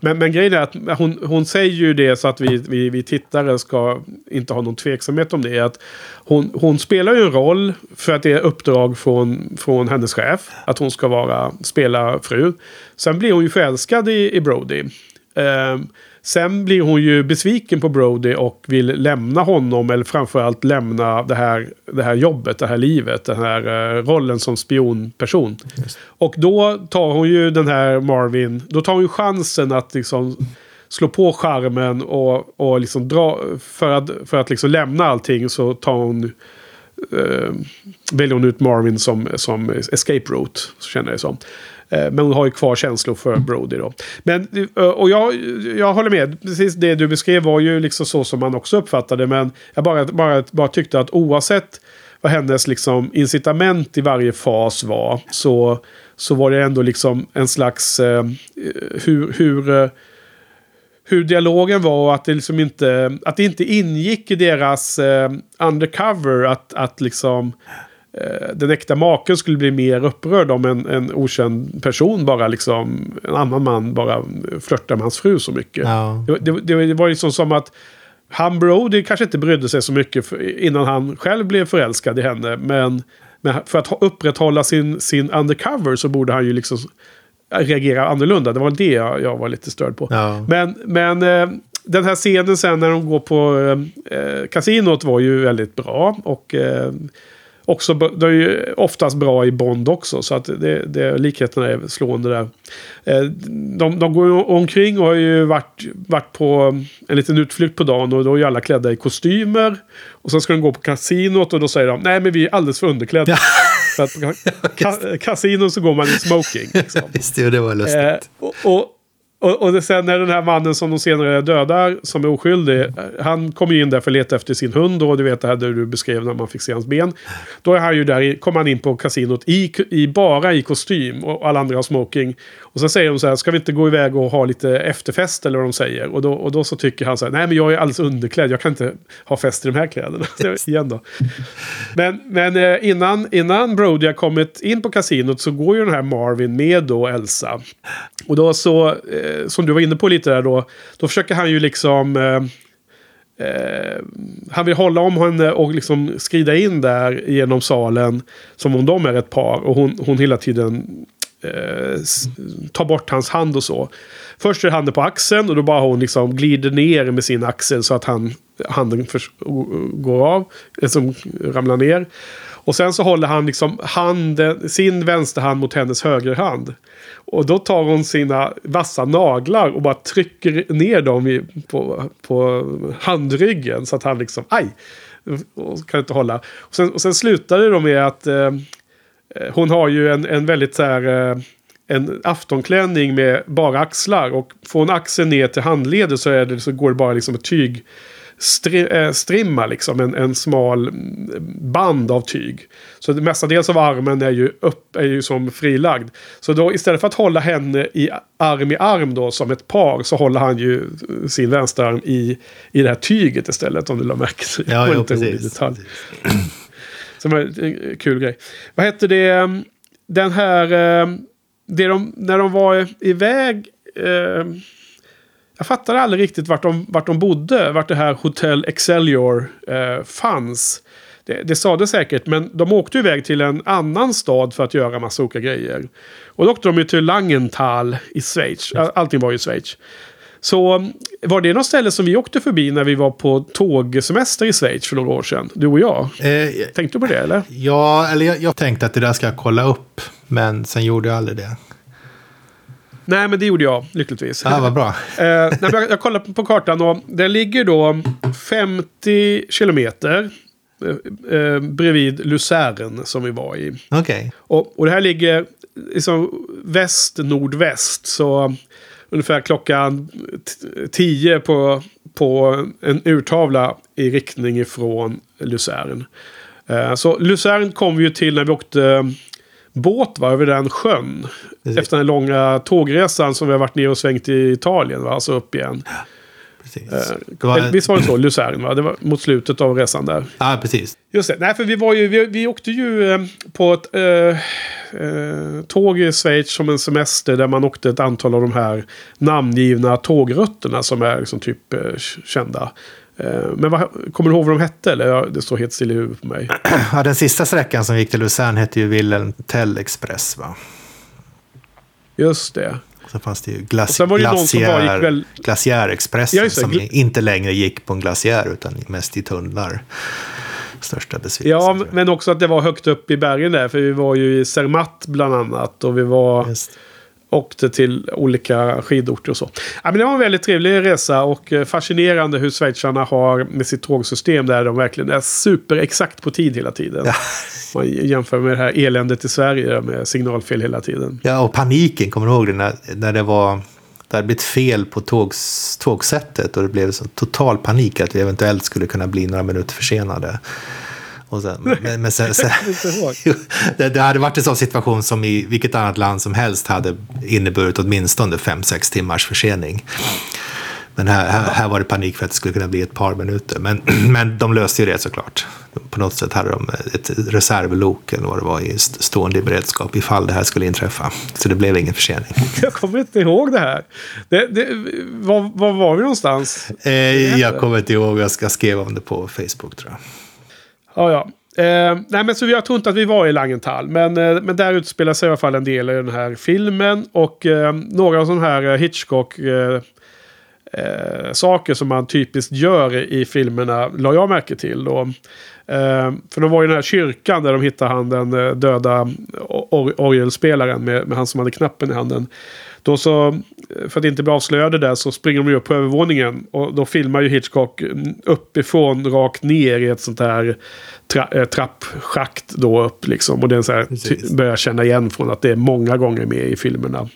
Men, men grejen är att hon, hon säger ju det så att vi, vi, vi tittare ska inte ha någon tveksamhet om det. Att hon, hon spelar ju en roll för att det är uppdrag från, från hennes chef. Att hon ska vara, spela fru. Sen blir hon ju förälskad i, i Brody. Ehm, sen blir hon ju besviken på Brody och vill lämna honom. Eller framförallt lämna det här, det här jobbet, det här livet. Den här eh, rollen som spionperson. Och då tar hon ju den här Marvin. Då tar hon ju chansen att liksom slå på skärmen och, och liksom dra. För att, för att liksom lämna allting så tar hon eh, väljer hon ut Marvin som, som escape route. Så känner jag det som. Eh, Men hon har ju kvar känslor för Brody då. Men, eh, och jag, jag håller med. Precis det du beskrev var ju liksom så som man också uppfattade. Men jag bara, bara, bara tyckte att oavsett vad hennes liksom incitament i varje fas var. Så, så var det ändå liksom en slags eh, hur... hur eh, hur dialogen var och att det liksom inte, att det inte ingick i deras eh, undercover att, att liksom eh, den äkta maken skulle bli mer upprörd om en, en okänd person bara liksom, en annan man bara flörtar med hans fru så mycket. Ja. Det, det, det var liksom som att han Brody kanske inte brydde sig så mycket för, innan han själv blev förälskad i henne. Men, men för att upprätthålla sin, sin undercover så borde han ju liksom reagera annorlunda. Det var det jag, jag var lite störd på. Ja. Men, men eh, den här scenen sen när de går på eh, kasinot var ju väldigt bra. Och, eh, också, det är ju oftast bra i Bond också. Så att det, det, likheterna är slående där. Eh, de, de går omkring och har ju varit, varit på en liten utflykt på dagen. Och då är ju alla klädda i kostymer. Och sen ska de gå på kasinot och då säger de nej men vi är alldeles för underklädda. För att på ka- ka- kasinon så går man i smoking. Liksom. Visst, det var lustigt. Eh, och, och, och, och sen när den här mannen som de senare dödar, som är oskyldig, han kommer ju in där för att leta efter sin hund och du vet det här där du beskrev när man fick se hans ben. Då är han ju där, kommer han in på kasinot i, i, bara i kostym och alla andra har smoking. Och så säger de så här, ska vi inte gå iväg och ha lite efterfest eller vad de säger? Och då, och då så tycker han så här, nej men jag är alldeles underklädd, jag kan inte ha fest i de här kläderna. Igen då. Men, men eh, innan, innan Brody har kommit in på kasinot så går ju den här Marvin med då Elsa. Och då så, eh, Eh, som du var inne på lite där då, då försöker han ju liksom... Eh, eh, han vill hålla om henne och liksom skrida in där genom salen som om de är ett par. Och hon, hon hela tiden eh, tar bort hans hand och så. Först är handen på axeln och då bara hon liksom glider ner med sin axel så att han, handen för, går av. eh, Som ramlar ner. Och sen så håller han liksom handen, sin vänsterhand mot hennes högerhand. Och då tar hon sina vassa naglar och bara trycker ner dem i, på, på handryggen. Så att han liksom, aj! Och kan inte hålla. Och sen, och sen slutar det då med att Eh, eh Hon har ju en, en väldigt så här... eh, En aftonklänning med bara axlar. Och från axeln ner till handleden så, är det, så går det bara liksom ett tyg. Eh, strimma liksom. En, en smal band av tyg. Så mestadels av armen är ju, upp, är ju som frilagd. Så då istället för att hålla henne i arm i arm då som ett par. Så håller han ju sin vänsterarm i, i det här tyget istället. Om du la märke till det. Ja, jo, inte precis. detalj. Som en kul grej. Vad hette det? um, Den här... eh, Det de, när de var iväg... eh, Jag fattade aldrig riktigt vart de, vart de bodde. Vart det här Hotel Excelsior eh, fanns. Det, det sa det säkert, men de åkte iväg till en annan stad för att göra massa olika grejer. Och då åkte de ju till Langenthal i Schweiz. All- Allting var ju Schweiz. Så var det något ställe som vi åkte förbi när vi var på tågsemester i Schweiz för några år sedan? Du och jag. Eh, Tänkte du på det eller? ja, eller jag, jag tänkte att det där ska jag kolla upp. Men sen gjorde jag aldrig det. Nej, men det gjorde jag lyckligtvis. Ja, vad bra. Eh, nej, jag, jag kollar på, kartan och det ligger då 50 kilometer eh, eh, bredvid Luzern som vi var i. Okej. Och, och det här ligger liksom väst-nordväst. Så ungefär klockan t- 10 på, på en urtavla i riktning ifrån Luzern. Eh, så Luzern kom vi ju till när vi åkte båt va, över den sjön. Precis. Efter den långa tågresan som vi har varit ner och svängt i Italien. Va? Alltså upp igen. Precis. Eh, Det var- Visst var det så? Luzern va? Det var mot slutet av resan där. Ja, precis. Just det. Nej, för vi, var ju, vi, vi åkte ju eh, på ett eh, eh, tåg i Schweiz som en semester där man åkte ett antal av de här namngivna tågrutterna som är liksom typ eh, kända. Eh, men vad, kommer du ihåg vad de hette? Eller det står helt still i huvudet på mig. Ja, den sista sträckan som gick till Luzern hette ju Wilhelm Tell Express. Va? Just det. Så fanns det ju glaci- sen det glaciär, väl- glaciärexpressen Ja, som Gl- inte längre gick på en glaciär utan mest i tunnlar. Största besvikelsen. Ja, men också att det var högt upp i bergen där. För vi var ju i Zermatt bland annat. Och vi var... Just. Åkte till olika skidorter och så. Ja, men det var en väldigt trevlig resa och eh, fascinerande hur schweizarna har med sitt tågsystem där de verkligen är superexakt på tid hela tiden. Ja. Man jämför med det här eländet i Sverige med signalfel hela tiden. Ja, och paniken, kommer du ihåg det? När, när det var... Det hade blivit fel på tågs, tågsättet och det blev så total panik att vi eventuellt skulle kunna bli några minuter försenade. Och sen, men, men sen, sen, det, det hade varit en sån situation som i vilket annat land som helst hade inneburit åtminstone 5-6 timmars försening. Men här, här, här var det panik för att det skulle kunna bli ett par minuter. Men, men de löste ju det såklart. På något sätt hade de ett reservlok eller vad det var i st- stående i beredskap ifall det här skulle inträffa. Så det blev ingen försening. Jag kommer inte ihåg det här. Det, det, var, var var vi någonstans? Eh, jag kommer inte ihåg, jag ska skriva om det på Facebook tror jag. Ja, ja. Eh, nej, men så jag tror inte att vi var i Langenthal. Men, eh, men där utspelar sig i alla fall en del i den här filmen. Och eh, några sådana här eh, Hitchcock... Eh, eh, saker som man typiskt gör i filmerna, la jag märke till. Då. Eh, för de var i den här kyrkan där de hittade han den eh, döda or orgelspelaren med, med han som hade knappen i handen. Då så, för att inte bli avslöjade där, så springer de ju upp på övervåningen. Och då filmar ju Hitchcock uppifrån rakt ner i ett sånt här tra äh, trappschakt då upp liksom. Och det är så här, börjar känna igen från att det är många gånger med i filmerna.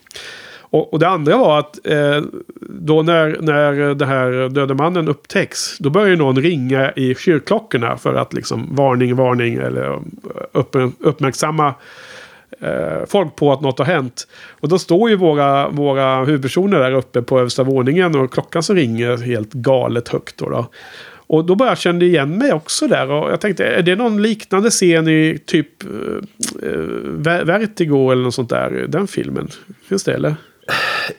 Och, och det andra var att eh, då när, när den här döde mannen upptäcks. Då börjar någon ringa i kyrkklockorna för att liksom varning, varning eller upp, uppmärksamma eh, folk på att något har hänt. Och då står ju våra, våra huvudpersoner där uppe på översta våningen och klockan som ringer helt galet högt. Då, då. Och då började jag känna igen mig också där. Och jag tänkte, är det någon liknande scen i typ eh, eh Vertigo eller något sånt där? Den filmen? Finns det eller?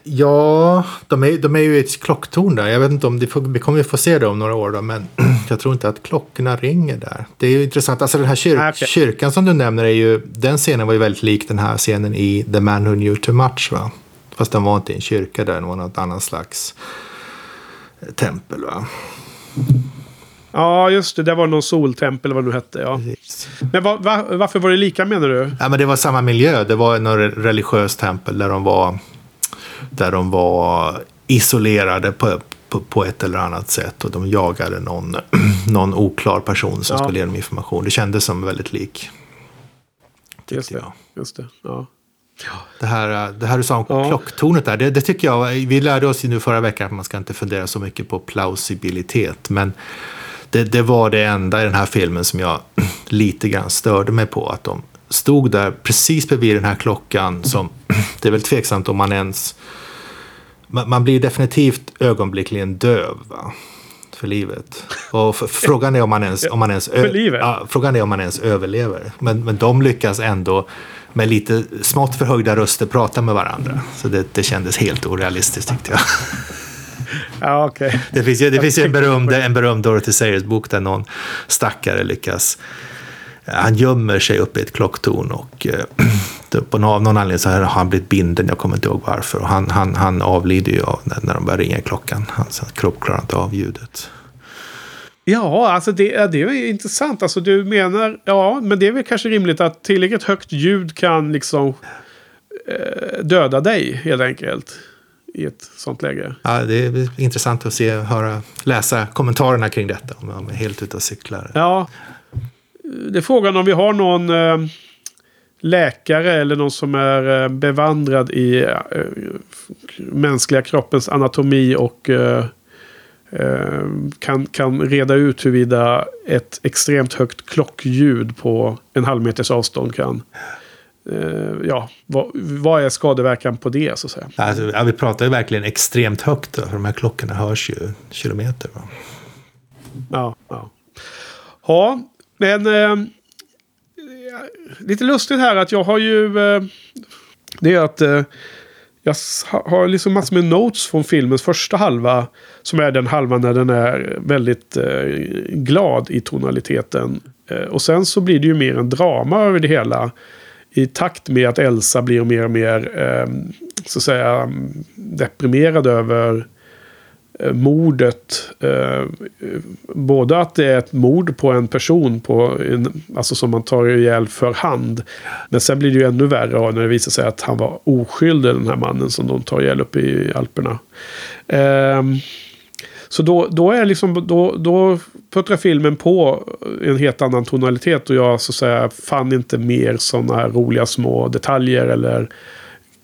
Ja, de är, de är ju i ett klocktorn där. Jag vet inte om får, vi kommer få se det om några år då, men jag tror inte att klockorna ringer där. Det är ju intressant. Alltså den här kyr ah, okay. kyrkan som du nämner är ju, den scenen var ju väldigt lik den här scenen i The Man Who Knew Too Much va? Fast den var inte en kyrka där, den var något annat slags eh, tempel va? Ja, just det. Det var någon soltempel, vad det nu hette. Ja. Men va, va, varför var det lika menar du? Ja, men det var samma miljö. Det var någon religiös tempel där de var där de var isolerade på, på, på, ett eller annat sätt. Och de jagade någon, någon oklar person som ja. skulle ge dem information. Det kändes som väldigt lik. Just det. Jag. Just det. Ja. Det här, det här du sa om ja. klocktornet där, det, det, tycker jag, vi lärde oss ju nu förra veckan att man ska inte fundera så mycket på plausibilitet. Men det, det var det enda i den här filmen som jag lite grann störde mig på. Att de stod där precis bredvid den här klockan som det är väl tveksamt om man ens man, blir definitivt ögonblickligen döv va? för livet. Och frågan är om man ens, om man ens, ja, frågan är om man ens överlever. Men, men de lyckas ändå med lite smått förhöjda röster prata med varandra. Så det, det kändes helt orealistiskt tyckte jag. Ja, okay. Det finns ju, det finns ju en berömd, en berömd Dorothy Sayers-bok där någon stackare lyckas han gömmer sig uppe i ett klocktorn och eh, på någon, någon anledning så har han blivit binden, jag kommer inte ihåg varför. Och han, han, han avlider ju av när, när de börjar ringa klockan. Hans kropp klarar inte av ljudet. Ja, alltså det, det är intressant. Alltså du menar, ja, men det är väl kanske rimligt att tillräckligt högt ljud kan liksom eh, döda dig helt enkelt. I ett sånt läge. Ja, det är intressant att se, höra, läsa kommentarerna kring detta. Om de är helt ute och cyklar. Ja, det är frågan om vi har någon eh, läkare eller någon som är eh, bevandrad i eh, mänskliga kroppens anatomi och kan, kan reda ut huruvida ett extremt högt klockljud på en halv meters avstånd kan ja, vad, vad, är skadeverkan på det så att säga? Alltså, ja, vi pratar ju verkligen extremt högt då, för de här klockorna hörs ju kilometer. Va? Ja, ja. Ja, men eh, lite lustigt här att jag har ju... Eh, det är att eh, jag har liksom massor med notes från filmens första halva. Som är den halvan när den är väldigt eh, glad i tonaliteten. Eh, och sen så blir det ju mer en drama över det hela. I takt med att Elsa blir mer och mer eh, så att säga mm, deprimerad över Eh, Eh, mordet. Eh, både att det är ett mord på en person på en, alltså som man tar ihjäl för hand. Men sen blir det ju ännu värre när det visar sig att han var oskyldig den här mannen som de tar ihjäl uppe i Alperna. Eh, så då, då är liksom, då, då puttrar filmen på en helt annan tonalitet och jag så att säga fann inte mer sådana här roliga små detaljer eller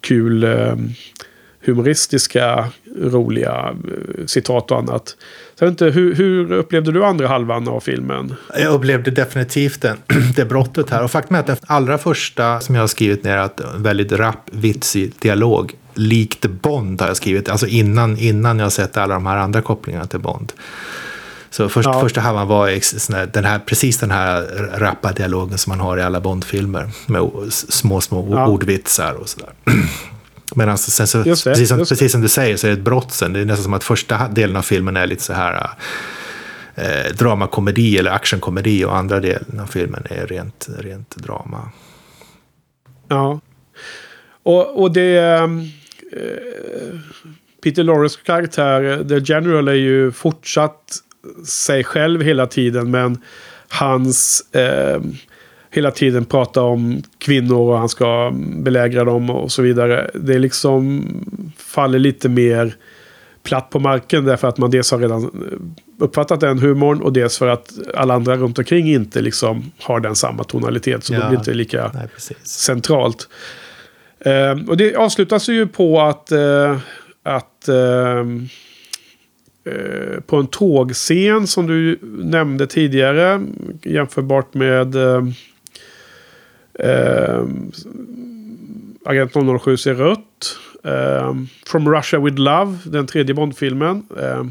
kul eh, humoristiska, roliga eh, citat och annat. Så inte, hur, hur, upplevde du andra halvan av filmen? Jag upplevde definitivt det, det brottet här. Och faktum är att den allra första som jag har skrivit ner är en väldigt rapp, vitsig dialog. Likt Bond har jag skrivit. Alltså innan, innan jag sett alla de här andra kopplingarna till Bond. Så först, ja. första halvan var den här, precis den här rappa dialogen som man har i alla Bondfilmer. Med små, små ja. ordvitsar och sådär. Men alltså, sen så, det, precis, som, precis som du säger så är det ett brott sen. Det är nästan som att första delen av filmen är lite så här eh, dramakomedi eller actionkomedi och andra delen av filmen är rent, rent drama. Ja. Och, och det... Eh, Peter Lorres karaktär, The General, är ju fortsatt sig själv hela tiden. Men hans... Eh, hela tiden prata om kvinnor och han ska belägra dem och så vidare. Det liksom faller lite mer platt på marken därför att man dels har redan uppfattat den humorn och dels för att alla andra runt omkring inte liksom har den samma tonalitet. Så Ja. det blir inte lika Nej, centralt. Eh, och det avslutas ju på att, eh, att eh, eh, på en tågscen som du nämnde tidigare jämförbart med eh, Agent 007 ser rött. Eh, From Russia with Love, den tredje Bondfilmen. Eh,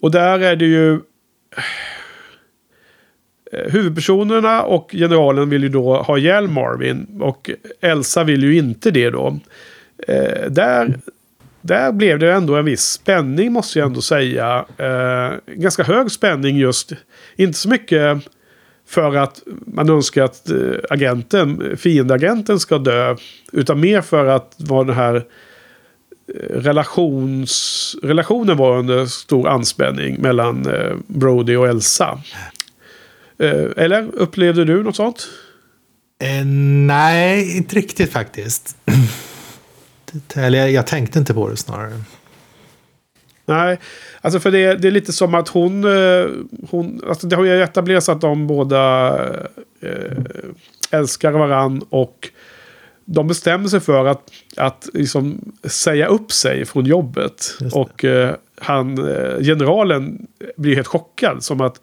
och där är det ju... Eh, huvudpersonerna och generalen vill ju då ha ihjäl Marvin. Och Elsa vill ju inte det då. Eh, där, där blev det ändå en viss spänning måste jag ändå säga. Eh, ganska hög spänning just. Inte så mycket för att man önskar att eh, agenten, fiendeagenten ska dö. Utan mer för att vad den här eh, relations, relationen var under stor anspänning mellan eh, Brody och Elsa. Eller upplevde du något sånt? Eh, nej, inte riktigt faktiskt. Eller jag, jag tänkte inte på det snarare. Nej, alltså för det, det är lite som att hon... eh, hon alltså det har ju etablerats att de båda eh, älskar varann och de bestämmer sig för att, att liksom säga upp sig från jobbet. Och eh, han, eh, generalen blir helt chockad. Som att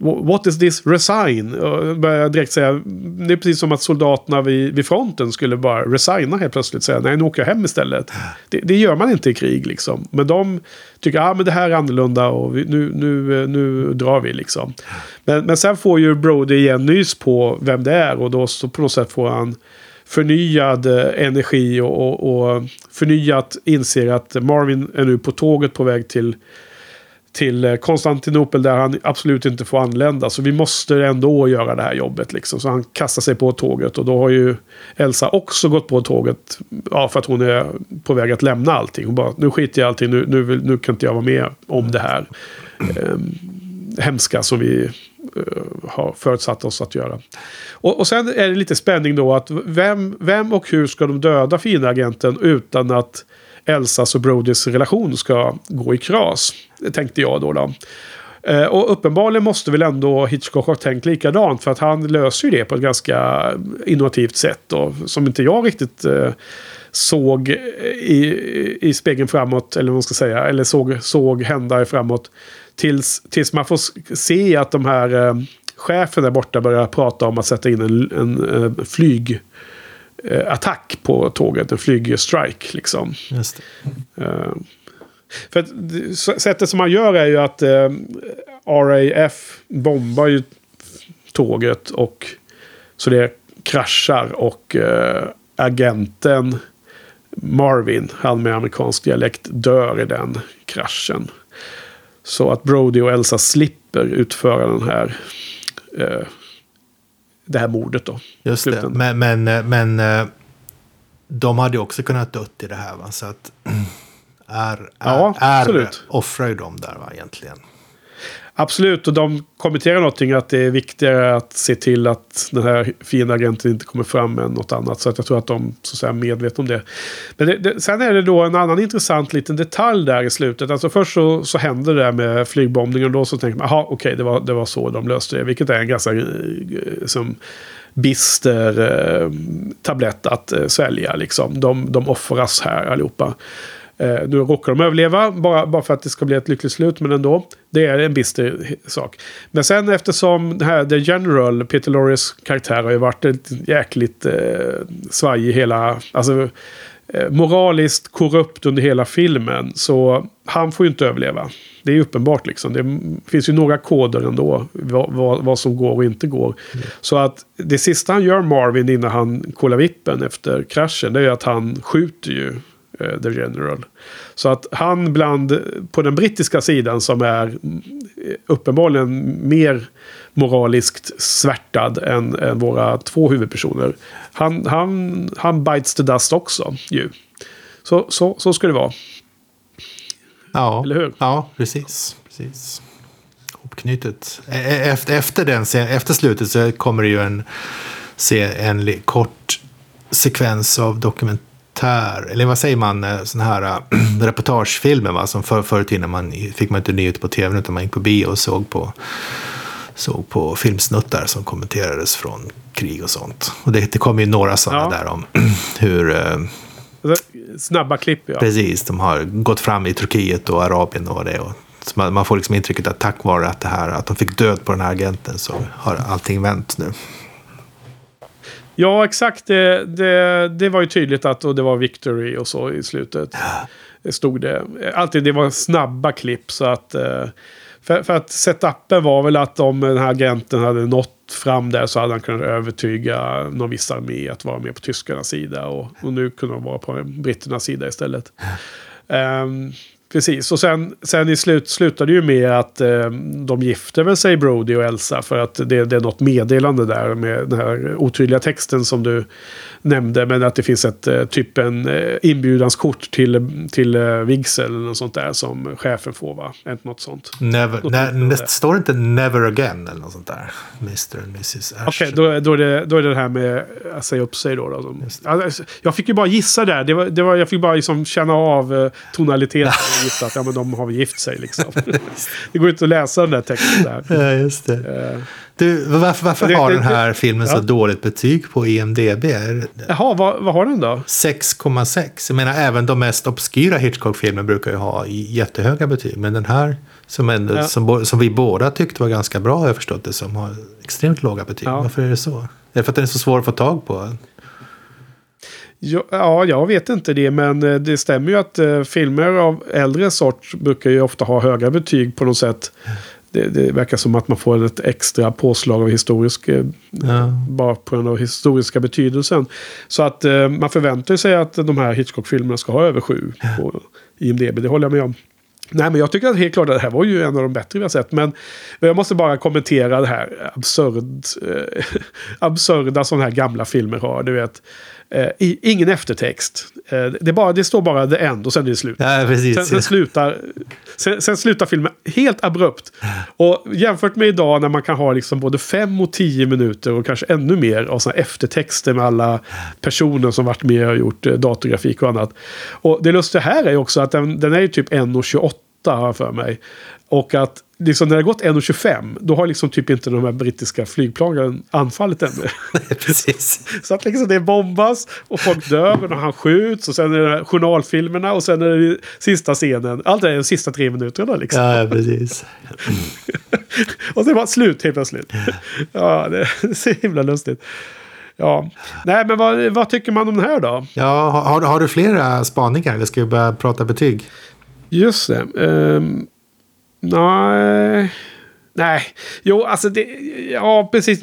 What is this resign? Och börjar direkt säga, det är precis som att soldaterna vid, vid fronten skulle bara resigna helt plötsligt. Säga nej, nu åker jag hem istället. Det, det gör man inte i krig liksom. Men de tycker, ja ah, men det här är annorlunda och vi, nu, nu, nu drar vi liksom. Men, men sen får ju Brody igen nys på vem det är och då så på något sätt får han förnyad eh, energi och, och, och förnyat inser att Marvin är nu på tåget på väg till till eh, Konstantinopel där han absolut inte får anlända. Så vi måste ändå göra det här jobbet. Liksom. Så han kastar sig på tåget och då har ju Elsa också gått på tåget. Ja, för att hon är på väg att lämna allting. Hon bara, nu skiter jag i allting, nu, nu, nu kan inte jag vara med om det här. Ehm, hemska som vi eh, har förutsatt oss att göra. Och, och sen är det lite spänning då att vem, vem och hur ska de döda fiendeagenten utan att Elsas och Brodys relation ska gå i kras. Det tänkte jag då. då. Eh, och uppenbarligen måste väl ändå Hitchcock ha tänkt likadant. För att han löser ju det på ett ganska innovativt sätt. Då, som inte jag riktigt eh, såg i, i spegeln framåt. Eller vad man ska säga. Eller såg, såg hända framåt. Tills, tills man får se att de här eh, chefen där borta börjar prata om att sätta in en, en, en flyg attack på tåget. En flygstrike liksom. Just. Eh, för att sättet som man gör är ju att eh, RAF bombar ju tåget och så det kraschar och eh, agenten Marvin, han med amerikansk dialekt, dör i den kraschen. Så att Brody och Elsa slipper utföra den här eh, det här mordet då. Just det. Men, men, eh, men eh, de hade ju också kunnat dött i det här. Va? Så att är, är, Ja, är, offrar ju de där va, egentligen. Absolut, och de kommenterar någonting att det är viktigare att se till att den här fiendeagenten inte kommer fram än något annat. Så att jag tror att de så att säga, är medvetna om det. Men det, det, sen är det då en annan intressant liten detalj där i slutet. Alltså först så, så händer det där med flygbombningen och då så tänker man, jaha okej det, var, det var så de löste det. Vilket är en ganska som bister eh, tablett att eh, svälja. Liksom. De, de offras här allihopa. Eh, nu råkar de överleva bara, bara för att det ska bli ett lyckligt slut, men ändå. Det är en bister sak. Men sen eftersom det här The General, Peter Lorries karaktär, har ju varit ett jäkligt eh, svajig hela... Alltså, eh, moraliskt korrupt under hela filmen. Så han får ju inte överleva. Det är ju uppenbart liksom. Det finns ju några koder ändå. Vad, vad, vad som går och inte går. Så att det sista han gör Marvin innan han kollar vippen efter kraschen. Det är ju att han skjuter ju The General. Så att han bland, på den brittiska sidan som är mm, uppenbarligen mer moraliskt svärtad än, än våra två huvudpersoner. Han, han, han bites the dust också ju. Så, så, så ska det vara. Ja, Eller hur? ja precis. precis. Hopknutet. E- e- Efter, efter, den, efter slutet så kommer det ju en, se en kort sekvens av dokumentär, eller vad säger man, eh, sån här äh, reportagefilmer va? Som för, förr i tiden man, fick man inte nyheter på tv utan man gick på bio och såg på, såg på filmsnuttar som kommenterades från krig och sånt. Och det, det kommer ju några sådana Ja. där om hur Alltså, Snabba klipp ja. Precis, de har gått fram i Turkiet och Arabien och vad det är. Man, man får liksom intrycket att tack vare att, det här, att de fick död på den här agenten så har allting vänt nu. Ja, exakt. Det, det, det var ju tydligt att och det var victory och så i slutet. Det stod det. Alltid det var snabba klipp så att... eh, För, för att setupen var väl att om den här agenten hade nått fram där så hade han kunnat övertyga någon viss armé att vara med på tyskarnas sida. Och, och nu kunde de vara på britternas sida istället. Ehm, precis, och sen, sen i slut slutade det ju med att eh, de gifter väl sig Brody och Elsa för att det, det är något meddelande där med den här otydliga texten som du nämnde. Men att det finns ett eh, typ en eh, inbjudanskort till, till eh, vigsel eller något sånt där som chefen får va? Inte något sånt. Never, Något ne, det står inte never again eller något sånt där? Mr and Mrs. Ash. Okej, då, då, är det, då är det det här med att säga upp sig då. då alltså, jag fick ju bara gissa där. Det var, det var, jag fick bara liksom känna av eh, tonaliteten gissa att ja, men de har väl gift sig liksom. det går inte att läsa den där texten där. Ja, just det. Eh, Du, varför varför Det- har det- den här filmen så ja. dåligt betyg på IMDB? Det Jaha, vad, vad har den då? 6,6. Jag menar, även de mest obskyra Hitchcock-filmer brukar ju ha jättehöga betyg. Men den här, som, ändå, Ja. som, som vi båda tyckte var ganska bra, har jag förstått det som, har extremt låga betyg. Ja. Varför är det så? Är det för att den är så svår att få tag på? Ja, ja, jag vet inte det, men eh, det stämmer ju att eh, filmer av äldre sort brukar ju ofta ha höga betyg på något sätt. Det, det verkar som att man får ett extra påslag av historisk, eh, Ja. bara på grund av historiska betydelsen. Så att eh, man förväntar sig att de här Hitchcock-filmerna ska ha över sju på IMDB, det håller jag med om. Nej, men jag tycker att helt klart att det här var ju en av de bättre vi har sett. Men jag måste bara kommentera det här absurd, eh, absurda som här gamla filmer har. Du vet, eh, i, ingen eftertext. Eh, det, bara, det står bara the end och sen är det slut. Ja, precis. Sen, sen, slutar, sen, sen slutar filmen helt abrupt. Och jämfört med idag när man kan ha liksom både fem och tio minuter och kanske ännu mer av såna eftertexter med alla personer som varit med och gjort eh, datorgrafik och annat. Och det lustiga här är också att den, den är ju typ 1.28 har jag för mig. Och att liksom när det har gått 1.25 då har liksom typ inte de här brittiska flygplanen anfallit ännu. precis. Så att liksom det bombas och folk dör och han skjuts och sen är det journalfilmerna och sen är det sista scenen. Allt det är de sista tre minuterna liksom. Ja, precis. Och sen var det slut helt plötsligt. Ja, det är så himla lustigt. Ja, nej men vad, vad tycker man om den här då? Ja, har, har du- flera spaningar eller ska vi börja prata betyg? Just det. ehm, nej. Nej, jo alltså det, ja precis.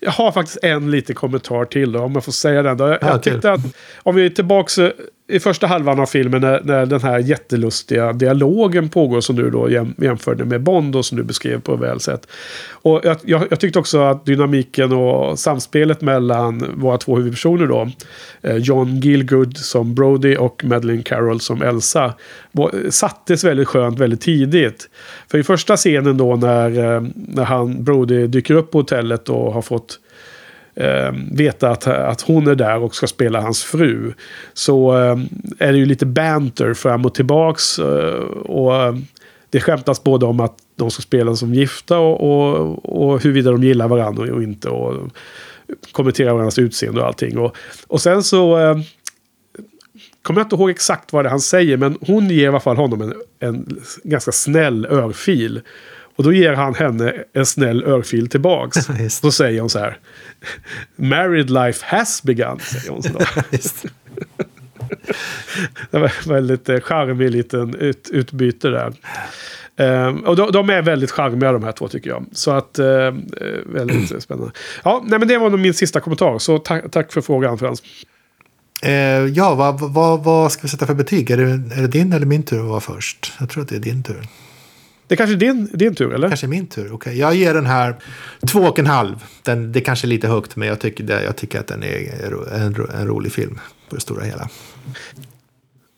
Jag har faktiskt en liten kommentar till då, om jag får säga den då. Jag, Ja, jag tyckte att om vi är tillbaka i första halvan av filmen när, när den här jättelustiga dialogen pågår som du då jäm, jämförde med Bond och som du beskrev på väl sätt. Och jag, jag, jag tyckte också att dynamiken och samspelet mellan våra två huvudpersoner då, eh, John Gilgood som Brody och Madeleine Carroll som Elsa, var- sattes väldigt skönt väldigt tidigt. För i första scenen då när, eh, när han, Brody dyker upp på hotellet och har fått eh, veta att, att hon är där och ska spela hans fru. Så eh, är det ju lite banter fram och tillbaks. Eh, och eh, det skämtas både om att de ska spela som gifta och, och, och huruvida de gillar varandra och inte. Och kommentera varandras utseende och allting. Och, och sen så... Eh, kommer jag inte ihåg exakt vad det är han säger, men hon ger i alla fall honom en, en ganska snäll örfil. Och då ger han henne en snäll örfil tillbaks. Då säger hon så här. Married life has begun, säger hon så. Det var en väldigt eh, charmig liten ut, utbyte där. Ehm, och de, de är väldigt charmiga de här två tycker jag. Så att, eh, eh, väldigt spännande. Ja, nej men det var nog min sista kommentar. Så ta, tack för frågan Frans. Eh, ja, vad, vad, vad ska vi sätta för betyg? Är det, är det din eller min tur att vara först? Jag tror att det är din tur. Det är kanske är din, din tur, eller? Kanske min tur. Okej, jag ger den här två och en halv. Den, det kanske är lite högt, men jag tycker, det, jag tycker att den är en, ro- en rolig film på det stora hela.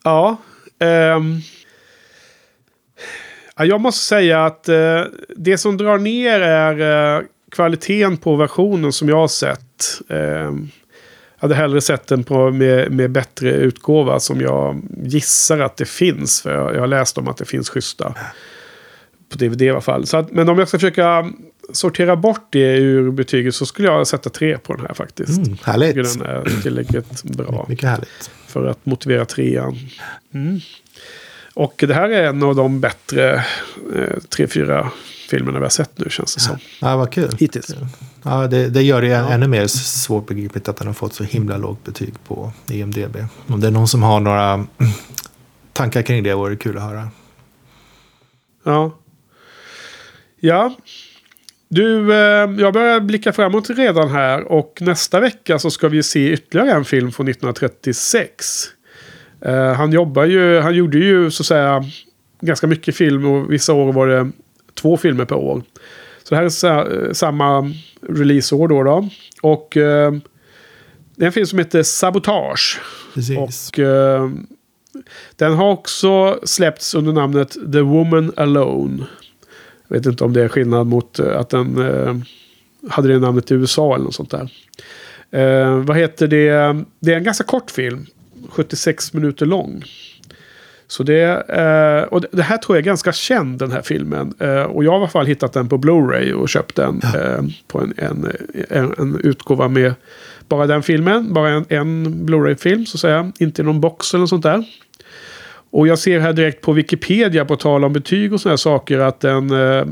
Ja. Ja, jag måste säga att eh, det som drar ner är eh, kvaliteten på versionen som jag har sett. Eh, jag hade hellre sett den på, med, med bättre utgåva som jag gissar att det finns. För jag, jag har läst om att det finns schyssta. På DVD i alla fall. Så att, men om jag ska försöka sortera bort det ur betyget så skulle jag sätta tre på den här faktiskt. Mm, härligt. Den är tillräckligt bra Mycket härligt. för att motivera trean. Mm. Och det här är en av de bättre eh, tre, fyra filmerna vi har sett nu känns det som. Ja, vad kul. Hittills. Ja, det, det gör det ja. ännu mer svårbegripligt att den har fått så himla lågt betyg på IMDB. Om det är någon som har några tankar kring det vore det kul att höra. Ja. Ja. Du, eh, jag börjar blicka framåt redan här. Och nästa vecka så ska vi se ytterligare en film från 1936. Eh, han jobbar ju, han gjorde ju så att säga ganska mycket film och vissa år var det två filmer per år. Så det här är sa, samma releaseår då. då. Och eh, det är en film som heter Sabotage. Precis. Och eh, den har också släppts under namnet The Woman Alone. Jag vet inte om det är skillnad mot eh, att den eh, hade det namnet i USA eller något sånt där. Eh, vad heter det? Det är en ganska kort film. 76 minuter lång. Så det, och det här tror jag är ganska känd den här filmen. Och jag har i alla fall hittat den på Blu-ray och köpt den eh, på en, en, en, en utgåva med bara den filmen. Bara en, en Blu-ray-film så att säga. Inte någon box eller något sånt där. Och jag ser här direkt på Wikipedia på tal om betyg och sådana saker att den eh,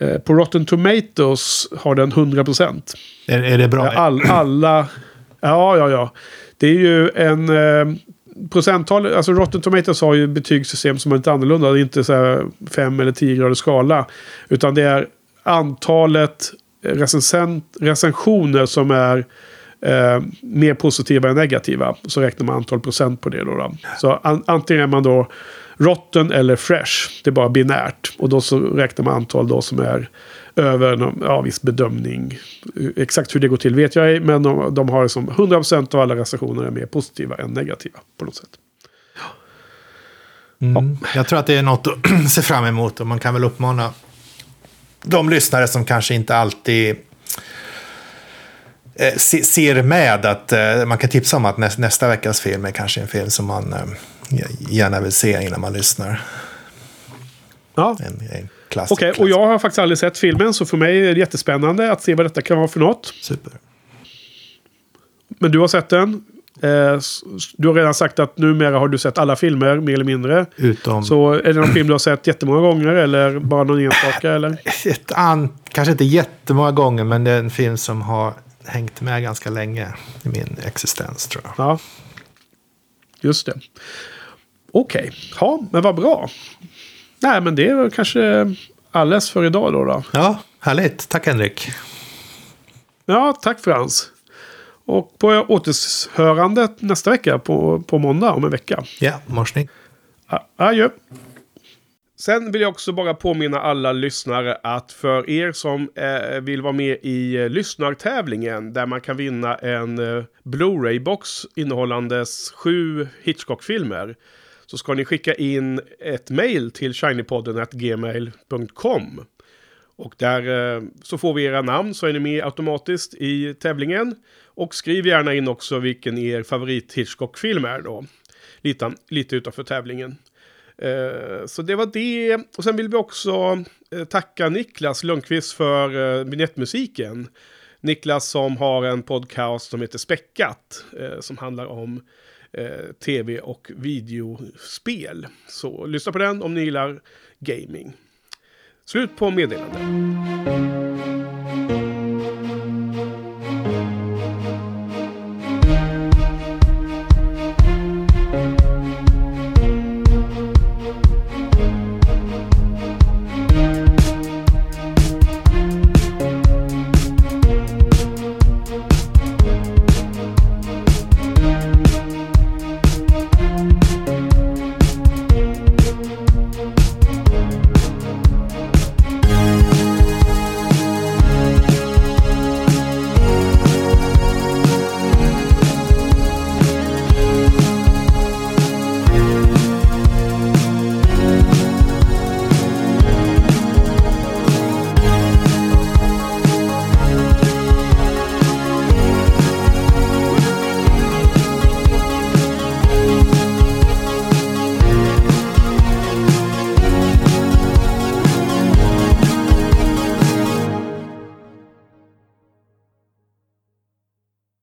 eh, på Rotten Tomatoes har den 100%. Är, är det bra? All, alla... Ja, ja, ja. Det är ju en... Eh, procenttal, alltså Rotten Tomatoes har ju betygssystem som är lite annorlunda. Det är inte så här 5 eller 10 grader skala. Utan det är antalet recensent, recensioner som är eh, mer positiva än negativa. Så räknar man antal procent på det. Då, då. Så an, antingen är man då rotten eller fresh. Det är bara binärt. Och då så räknar man antal då som är över någon ja, viss bedömning. Exakt hur det går till vet jag ej, men de, de har liksom som 100% av alla recensioner är mer positiva än negativa på något sätt. Mm. Jag tror att det är något att se fram emot och man kan väl uppmana de lyssnare som kanske inte alltid eh, ser med att eh, man kan tipsa om att nästa, nästa veckas film är kanske en film som man eh, gärna vill se innan man lyssnar. Ja. En, en Okej, okay, och jag har faktiskt aldrig sett filmen så för mig är det jättespännande att se vad detta kan vara för något. Super. Men du har sett den. Eh, du har redan sagt att numera har du sett alla filmer, mer eller mindre. Utom... Så är det någon film du har sett jättemånga gånger eller bara någon enstaka? Eller? Ett an... Kanske inte jättemånga gånger, men det är en film som har hängt med ganska länge i min existens tror jag. Ja, just det. Okej, okay. ja, men vad bra. Nej, men det är väl kanske alldeles för idag då. då. Ja, härligt. Tack Henrik. Ja, tack Frans. Och på återhörande nästa vecka på, på måndag om en vecka. Ja, morsning. Adjö. Sen vill jag också bara påminna alla lyssnare att för er som eh, vill vara med i eh, lyssnartävlingen där man kan vinna en eh, Blu-ray-box innehållandes sju Hitchcock-filmer så ska ni skicka in ett mail till shinypodden.gmail.com. Och där eh, så får vi era namn så är ni med automatiskt i tävlingen. Och skriv gärna in också vilken er favorit Hitchcock-film är då. Lite, lite utanför tävlingen. Eh, så det var det. Och sen vill vi också eh, tacka Niklas Lundqvist för eh, vignettmusiken. Niklas som har en podcast som heter Späckat. Eh, som handlar om tv och videospel. Så lyssna på den om ni gillar gaming. Slut på meddelande.